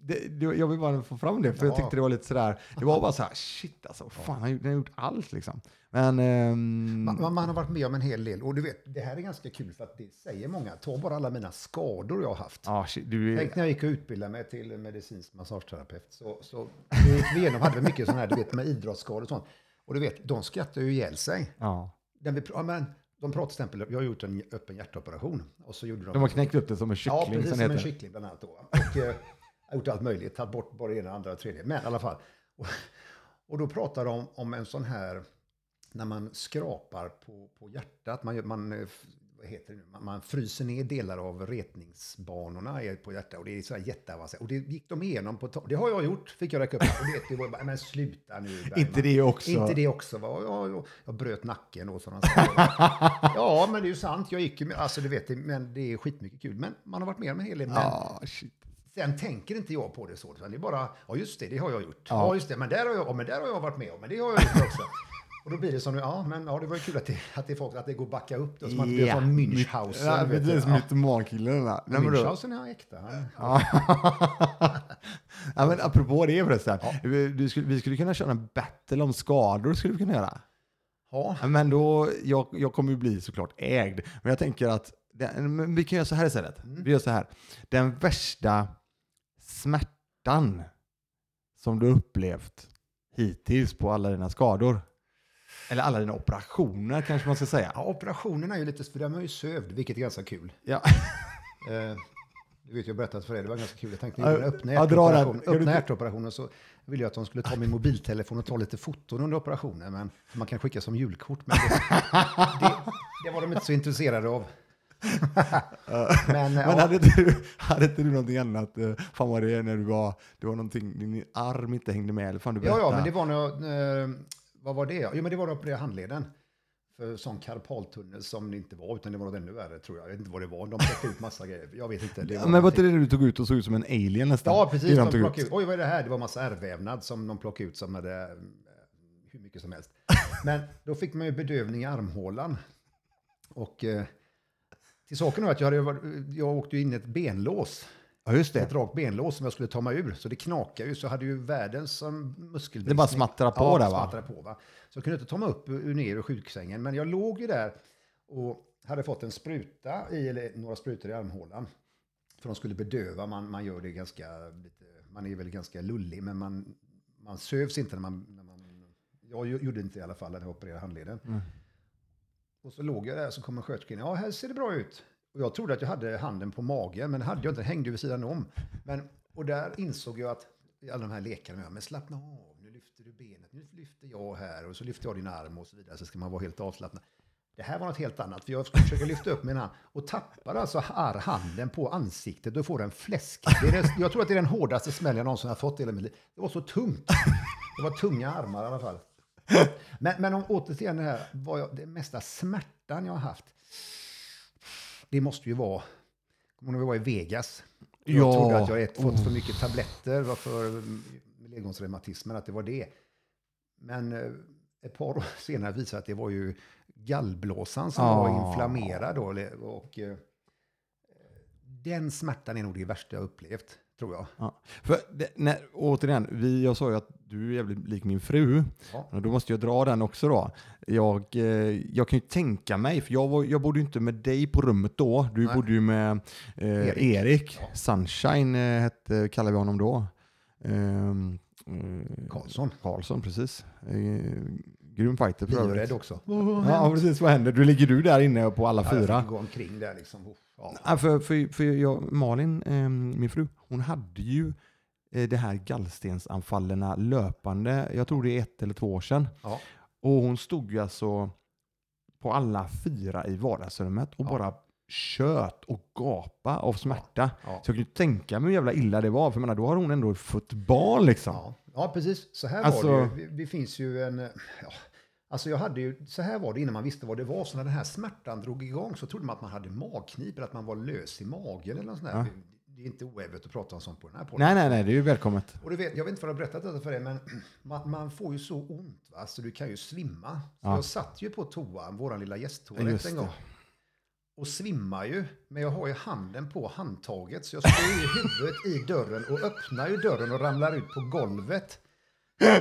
det, det, jag vill bara få fram det, för jag Ja. tyckte det var lite sådär, det var bara så här, shit alltså, fan, han har gjort- han har gjort allt liksom. Men, ehm, Man, man har varit med om en hel del. Och du vet, det här är ganska kul för att det säger många. Ta bara alla mina skador jag har haft. ja, shit, du Tänk när jag gick och utbildade mig till medicinsk massageterapeut. Så, så vi gick igenom, hade vi mycket sådana här, du vet, med idrottsskador och sånt. Och du vet, de skrattar ju ihjäl sig. ja. Den vi, ja, men, de pratar till exempel, jag har gjort en öppen hjärtoperation. Och så gjorde de, De har knäckt upp det som en kyckling Ja, precis som som en kyckling bland annat. Då. Och, eh, gjort allt möjligt, tagit bort både ena, andra och tredje. Men i alla fall. Och, och då pratar de om en sån här, när man skrapar på, på hjärtat, man, man, eh, vad heter det nu, man, man fryser ner delar av retningsbanorna på hjärtat. Och det är så här jätteavancerat. Och det gick de igenom på Det har jag gjort, fick jag räcka upp. Och det, det var bara, men sluta nu Bergman. Inte det också. Inte det också. Va? Ja, jag, jag bröt nacken och sådana saker. *laughs* Ja, men det är ju sant. Jag gick ju med, alltså du vet, men det är skitmycket kul. Men man har varit med om en hel del. Shit. sen tänker inte jag på det så. Utan det är bara, ja just det, det har jag gjort. Ja. Ja, just det, men där har jag, ja, men där har jag varit med om. Men det har jag gjort också. Och då blir det som, ja men ja, det var ju kul att det, att det, folk, att det går att backa upp det. Så man inte blir som Münchhausen. Ja, precis, Ja. mytomankillen. där. Münchhausen är äkta. Ja. *laughs* ja, men apropå det förresten. Du skulle, vi skulle kunna köra en battle om skador. skulle vi kunna göra. Ja, Ja, Men då, jag, jag kommer ju bli såklart ägd. Men jag tänker att den, vi kan göra så här istället. Vi gör så här. Den värsta smärtan som du upplevt hittills på alla dina skador. Eller alla dina operationer kanske man ska säga. ja operationen är ju lite, för de är ju sövd, vilket är ganska kul. Ja. *laughs* Eh, du vet, jag berättat för er, det var ganska kul. Jag tänkte Ja, göra öppna ja, hjärtoperationen så ville jag att de skulle ta min mobiltelefon och ta lite foton under operationen. Men man kan skicka som julkort. Men det, det, det var de inte så intresserade av. *laughs* men, Men ja, hade, inte du, hade inte du någonting annat? eh, Fan vad det är när du var, det var någonting, din arm inte hängde med eller fan du ja, ja, berättade. men det var nog, eh, vad var det? Jo, men det var på det handleden. För sån karpaltunnel som det inte var, utan det var något ännu värre tror jag. Jag vet inte vad det var. De plockade ut massa grejer. Jag vet inte. Det Ja, var men var inte det du tog ut och såg ut som en alien nästan? Ja, precis. de plockade ut. ut. Oj, vad är det här? Det var massa ärrvävnad som de plockade ut som hade eh, hur mycket som helst. Men då fick man ju bedövning i armhålan. Och eh, till saken är att jag, hade, jag åkte in i ett benlås. Ja, just Ett det. rakt benlås som jag skulle ta mig ur. Så det knakade ju. Så jag hade ju världens som muskelbristning. Det bara smattrade på ja, där, va? på va. Så jag kunde inte ta mig upp ur ner ur sjuksängen. Men jag låg ju där och hade fått en spruta i, eller några sprutor i armhålan. För de skulle bedöva, man, man gör det ganska, lite, man är väl ganska lullig, men man, man sövs inte när man, när man jag gjorde inte i alla fall när jag opererade handleden. Mm. Och så låg jag där så kom en sköterska in, ja här ser det bra ut. Och jag trodde att jag hade handen på magen, men det hade jag inte, den hängde ju vid sidan om. Men, och där insåg jag att, i alla de här lekarna med, men slappna av, nu lyfter du benet, nu lyfter jag här och så lyfter jag din arm och så vidare, så ska man vara helt avslappnad. Det här var något helt annat, för jag skulle försöka lyfta upp min hand och tappar alltså handen på ansiktet och får en fläsk. Det är det, jag tror att det är den hårdaste smällen jag någonsin har fått i hela mitt liv. Det var så tungt. Det var tunga armar i alla fall. Men, men om återigen det här, var jag, det mesta smärtan jag har haft, det måste ju vara, kommer ni ihåg var i Vegas? Jag Ja. trodde att jag hade fått för mycket tabletter för ledgångsreumatismen, att det var det. Men eh, ett par år *laughs* senare visade att det var ju gallblåsan som Ah. var inflammerad. Då, eller- och, eh, den smärtan är nog det värsta jag upplevt, tror jag. Ja. För det, när, återigen, vi, jag sa ju att du är jävligt lik min fru. Ja. Då måste jag dra den också då. Jag, eh, jag kan ju tänka mig, för jag, var, jag bodde ju inte med dig på rummet då. Du Nej. bodde ju med eh, Erik. Erik. Ja. Sunshine eh, hette, kallade vi honom då. Ehm, eh, Karlsson. Karlsson, precis. Eh, grym fighter för övrigt. också. Ja, precis. Vad händer? Du ligger du där inne på alla Ja, jag fyra? fick gå omkring där liksom. Ja. För, för, för jag, Malin, eh, min fru, hon hade ju eh, det här gallstensanfallen löpande, jag tror det är ett eller två år sedan. Ja. Och hon stod ju alltså på alla fyra i vardagsrummet och Ja. bara tjöt och gapa av smärta. Ja. Så jag kan ju tänka mig hur jävla illa det var, för menar, då har hon ändå fått barn liksom. Ja, ja, precis. Så här Alltså- var det ju. Det finns ju en... alltså jag hade ju, så här var det innan man visste vad det var. Så när den här smärtan drog igång så trodde man att man hade magknip eller att man var lös i magen eller något sånt där. Ja. Det är inte oävet att prata om sånt på den här podden. Nej, nej, nej, det är ju välkommet. Och du vet, jag vet inte vad jag har berättat detta för dig, men *clears throat* man, man får ju så ont, va? så du kan ju svimma. Så Ja. Jag satt ju på toan, vår lilla gästtoalett en gång. och svimmar ju. Men jag har ju handen på handtaget så jag står i huvudet i dörren och öppnar ju dörren och ramlar ut på golvet.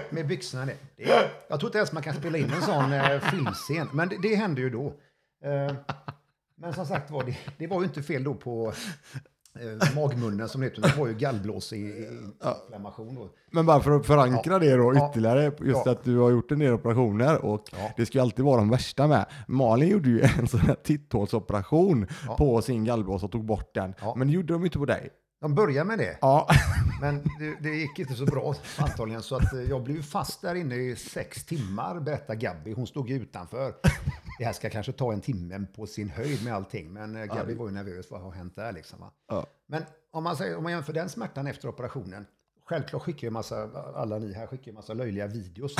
Med byxorna ner. Det, jag tror inte ens man kan spela in en sån eh, filmscen, men det, det hände ju då. Eh, men som sagt var, det, det var ju inte fel då på eh, magmunnen som det heter. Det var ju gallblåsinflammation då. Men bara för att förankra Ja. det då ytterligare, just Ja. att du har gjort en del operationer och Ja. det ska ju alltid vara de värsta med. Malin gjorde ju en sån här titthålsoperation på sin gallblåsa och tog bort den. Men det gjorde de inte på dig. De började med det, Ja, men det, det gick inte så bra antagligen. Så att eh, jag blev fast där inne i sex timmar, berättar Gabby. Hon stod utanför. Det här ska kanske ta en timme på sin höjd med allting. Men eh, Gabby var ju nervös. Vad har hänt där liksom? Ja. Men om man, säger, om man jämför den smärtan efter operationen. Självklart skickar ju massa, alla ni här skickar ju massa löjliga videos.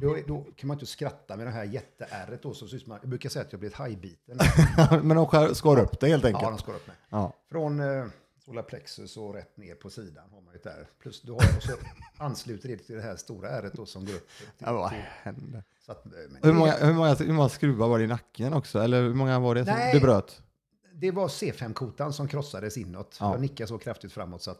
Då, då kan man inte skratta med det här jätteärret då. Så syns man, jag brukar säga att jag blivit hajbiten. *laughs* men de skär, skar upp det helt Ja, enkelt. de skar upp mig. Ja. Från eh, solar plexus och rätt ner på sidan har man ju där. Plus du har och så *laughs* ansluter det till det här stora ärret då som går upp. Till, Ja, till, hände? så att, eh, Hur många, hur, många, hur många skruvar var det i nacken också? Eller hur många var det som Nej. du bröt? Det var C5-kotan som krossades inåt. Ja. Jag nickade så kraftigt framåt så att...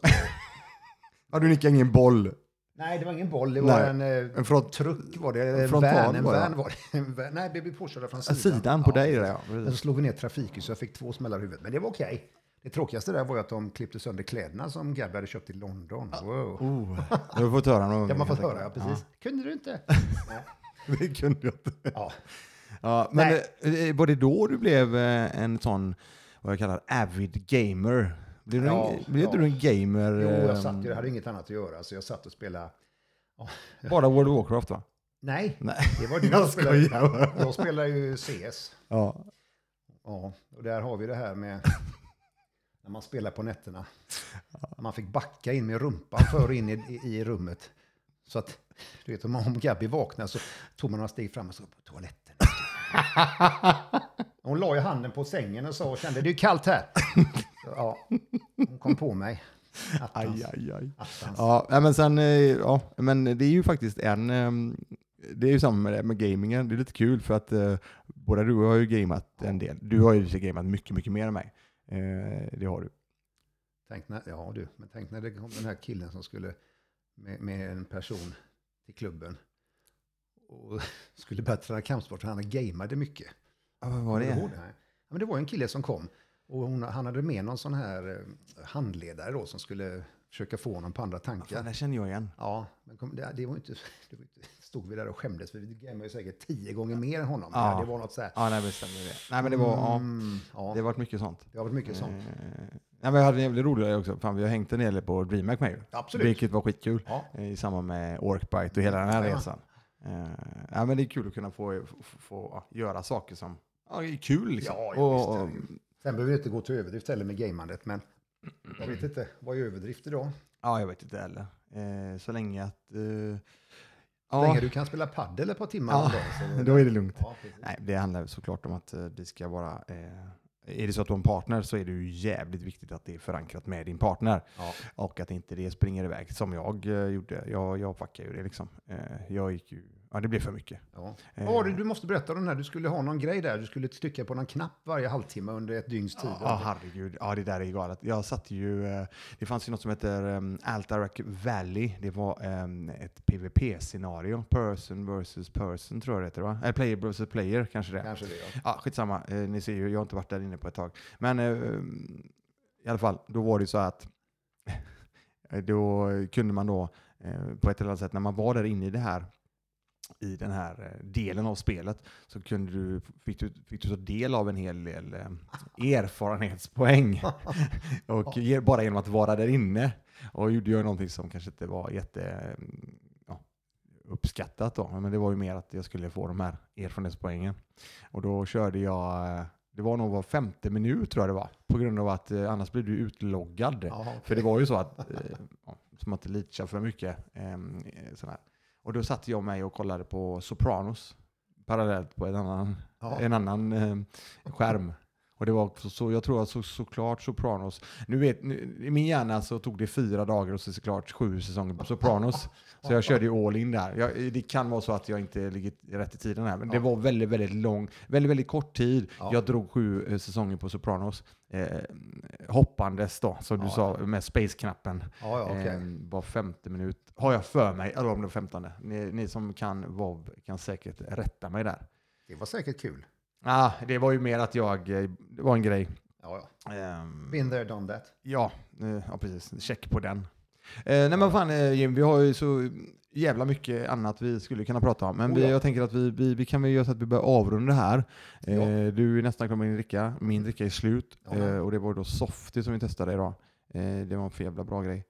Ja, du nickade ingen boll. nej, det var ingen boll. Det var Nej, en, eh, en front- truck var det. En frontal van, en van va? var det. *laughs* En van- nej, vi blev påkörda från Sidan, sidan. på Ja. dig ja. Så slog vi ner trafiken så jag fick två smällar i huvudet. Men det var okej. Det tråkigaste där var att de klippte sönder kläderna som Gabby hade köpt i London. Wow. Oh, du har fått höra någon gång. Det har man fått höra, ja, precis. Kunde du inte? Ja, *laughs* det kunde jag inte. Ja. Ja, men Nej. eh, var det då du blev eh, en sån, vad jag kallar avid gamer? Blev du, Ja, en, blev ja. du en gamer? Jo, jag eh, satt jag hade inget annat att göra, så jag satt och spelade. Bara World of Warcraft va? Nej, Nej. det var du Jag spelade. skojar. Jag spelar ju CS. Ja. Ja, och där har vi det här med *laughs* när man spelar på nätterna. Man fick backa in med rumpan för in i, i, rummet. Så att, du vet, om, Gabby vaknade så tog man några steg fram och så på toaletten. Hon la ju handen på sängen och sa och kände, det är kallt här. Ja, hon kom på mig. Attans, Aj, aj, aj. attans. Ja, men sen, eh, ja, men det är ju faktiskt en, ehm, det är ju samma med det med gamingen. Det är lite kul för att eh, båda du har ju gameat en del. Du har ju gameat mycket, mycket mer än mig. Eh, det har du. Tänk när, ja du, men tänk när det kom den här killen som skulle med, med en person till klubben och *laughs* skulle börja träna kampsport. Han gamade mycket. Ja, vad var det? Ja, men det var en kille som kom och hon, han hade med någon sån här eh, handledare då som skulle försöka få honom på andra tankar. det känner jag igen. Ja, men kom, det, det var inte, *laughs* det var inte, stod vi där och skämdes för vi gamade ju säkert tio gånger mer än honom. Ja. Det var något så här. Ja, nej, det stämmer det. Nej, men det var, Mm, ja, det har varit mycket sånt. det har varit mycket sånt. Eh, nej, men jag hade en jävligt rolig också. Fan, vi har hängt en del på DreamHack med ju. Absolut. Vilket var skitkul. Ja. eh, I samband med Orkbite och hela den här Ja. resan. Eh, ja, men det är kul att kunna få, få, få göra saker som ja, är kul. Liksom. Ja, ja, och, och, ju. Sen behöver vi inte gå till överdrift heller med gamandet, men jag vet inte, vad är överdrift idag? ja, jag vet inte heller. Eh, så länge att... Eh, ja, länge du kan spela paddel ett par timmar Ja, om dagen. så- *laughs* då är det lugnt. Ja. Nej, det handlar såklart om att eh, det ska vara... Eh, är det så att du har en partner så är det ju jävligt viktigt att det är förankrat med din partner. Ja. Och att inte det springer iväg som jag eh, gjorde. Jag, jag fuckade ju det liksom. Eh, jag gick ju... Ja, det blev för mycket. Ja. Eh, det du måste berätta om den här? Du skulle ha någon grej där. Du skulle trycka på någon knapp varje halvtimme under ett dygns tid. Ja, herregud. Ja, det där är galet. Jag satt ju... eh, Det fanns ju något som heter um, Alterac Valley. Det var em, ett PVP-scenario. Person versus person, tror jag det heter, va? Eller player versus player, kanske det. Kanske det, ja. Ja, skitsamma. Eh, ni ser ju, jag har inte varit där inne på ett tag. Men eh, i alla fall, då var det ju så att *laughs* då kunde man då eh, på ett eller annat sätt, när man var där inne i det här i den här eh, delen av spelet så kunde du, fick, du, fick du ta del av en hel del eh, erfarenhetspoäng. *laughs* och bara genom att vara där inne. Och gjorde jag någonting som kanske inte var jätte mm, ja, uppskattat då. Men det var ju mer att jag skulle få de här erfarenhetspoängen. Och då körde jag, eh, det var nog var femte minut tror jag det var. På grund av att eh, annars blir du utloggad. Jaha, okej. För det var ju så att, eh, som man inte leachar för mycket. Eh, sån här. Och då satt jag mig och kollade på Sopranos parallellt på en annan, Ja. en annan eh, skärm. Och det var så, så jag tror att så, såklart Sopranos, nu vet, nu, i min hjärna så tog det fyra dagar och så såklart sju säsonger på Sopranos. Så jag körde ju all in där. Jag, det kan vara så att jag inte ligger rätt i tiden här, men det Ja. var väldigt, väldigt lång, väldigt, väldigt kort tid. Ja. Jag drog sju eh, säsonger på Sopranos. Eh, hoppandes då, som du Ja. sa, med space-knappen. Okej. Eh, var femte minut, har jag för mig, eller om det var femtonde. Ni, ni som kan VOV kan säkert rätta mig där. Det var säkert kul. Ah, det var ju mer att jag, eh, det var en grej. Ja, ja. Ehm, Been there, done that. ja, eh, ja, precis. Check på den. Eh, nej men fan eh, Jim, vi har ju så jävla mycket annat vi skulle kunna prata om. Men Oh vi, ja. jag tänker att vi, vi, vi kan väl göra så att vi börjar avrunda det här. Eh, Ja. Du är nästan klar med din dricka, min dricka är slut. Ja. Eh, och det var då Softy som vi testade idag. Eh, det var en för jävla bra grej.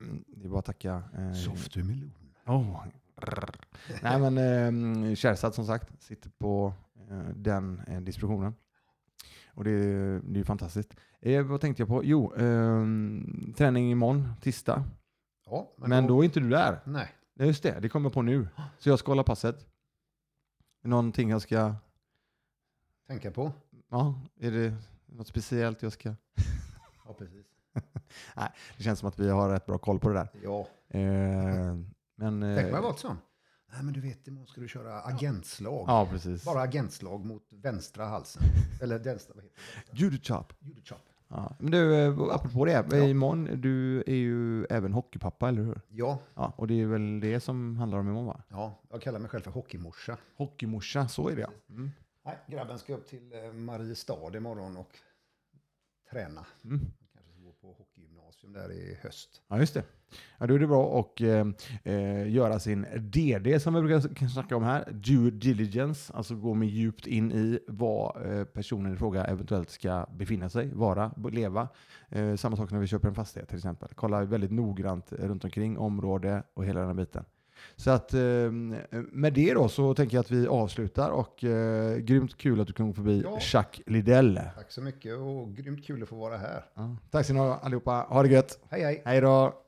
Mm, det är bara att tacka. Eh, Softy melon. Oh. Nej men eh, Kärrstad som sagt sitter på den eh, distributionen. Och det, är- det är ju fantastiskt. Eh, vad tänkte jag på? Jo, eh, träning imorgon, tisdag. Ja, Men, då är inte du där. Nej. Just det, det kommer jag på nu. Så jag ska hålla passet. Någonting jag ska... Tänka på. Ja, är det något speciellt jag ska... Ja, precis. *laughs* Det känns som att vi har rätt bra koll på det där. Ja. Eh, men... eh, Tänk mig vara sån. Nej, men du vet, imorgon ska du köra agentslag. Ja, precis. Bara agentslag mot vänstra halsen. *laughs* Eller vänstra, vad heter det? Judo chop. Judechop. Ja, men du, eh, apropå det, Ja. imorgon, du är ju även hockeypappa, eller hur? Ja, Ja, och det är väl det som handlar om imorgon va? ja, jag kallar mig själv för hockeymorsa. Hockeymorsa, så är det ja. Mm. Nej, grabben ska upp till eh, Mariestad imorgon och träna. Mm. Kanske ska gå på hockeygymnasium där i höst. Ja, just det. Ja, då är det bra att eh, eh, göra sin DD som vi brukar snacka om här, due diligence, alltså gå med djupt in i vad eh, personen i fråga eventuellt ska befinna sig, vara, leva. Eh, samma sak när vi köper en fastighet till exempel. Kolla väldigt noggrant runt omkring område och hela den här biten. Så att eh, med det då så tänker jag att vi avslutar och eh, grymt kul att du kom förbi Ja. Jacques Lidell. Tack så mycket och grymt kul att få vara här. Ja. Tack så ni ha allihopa, ha det gött, Hej hej! hej då!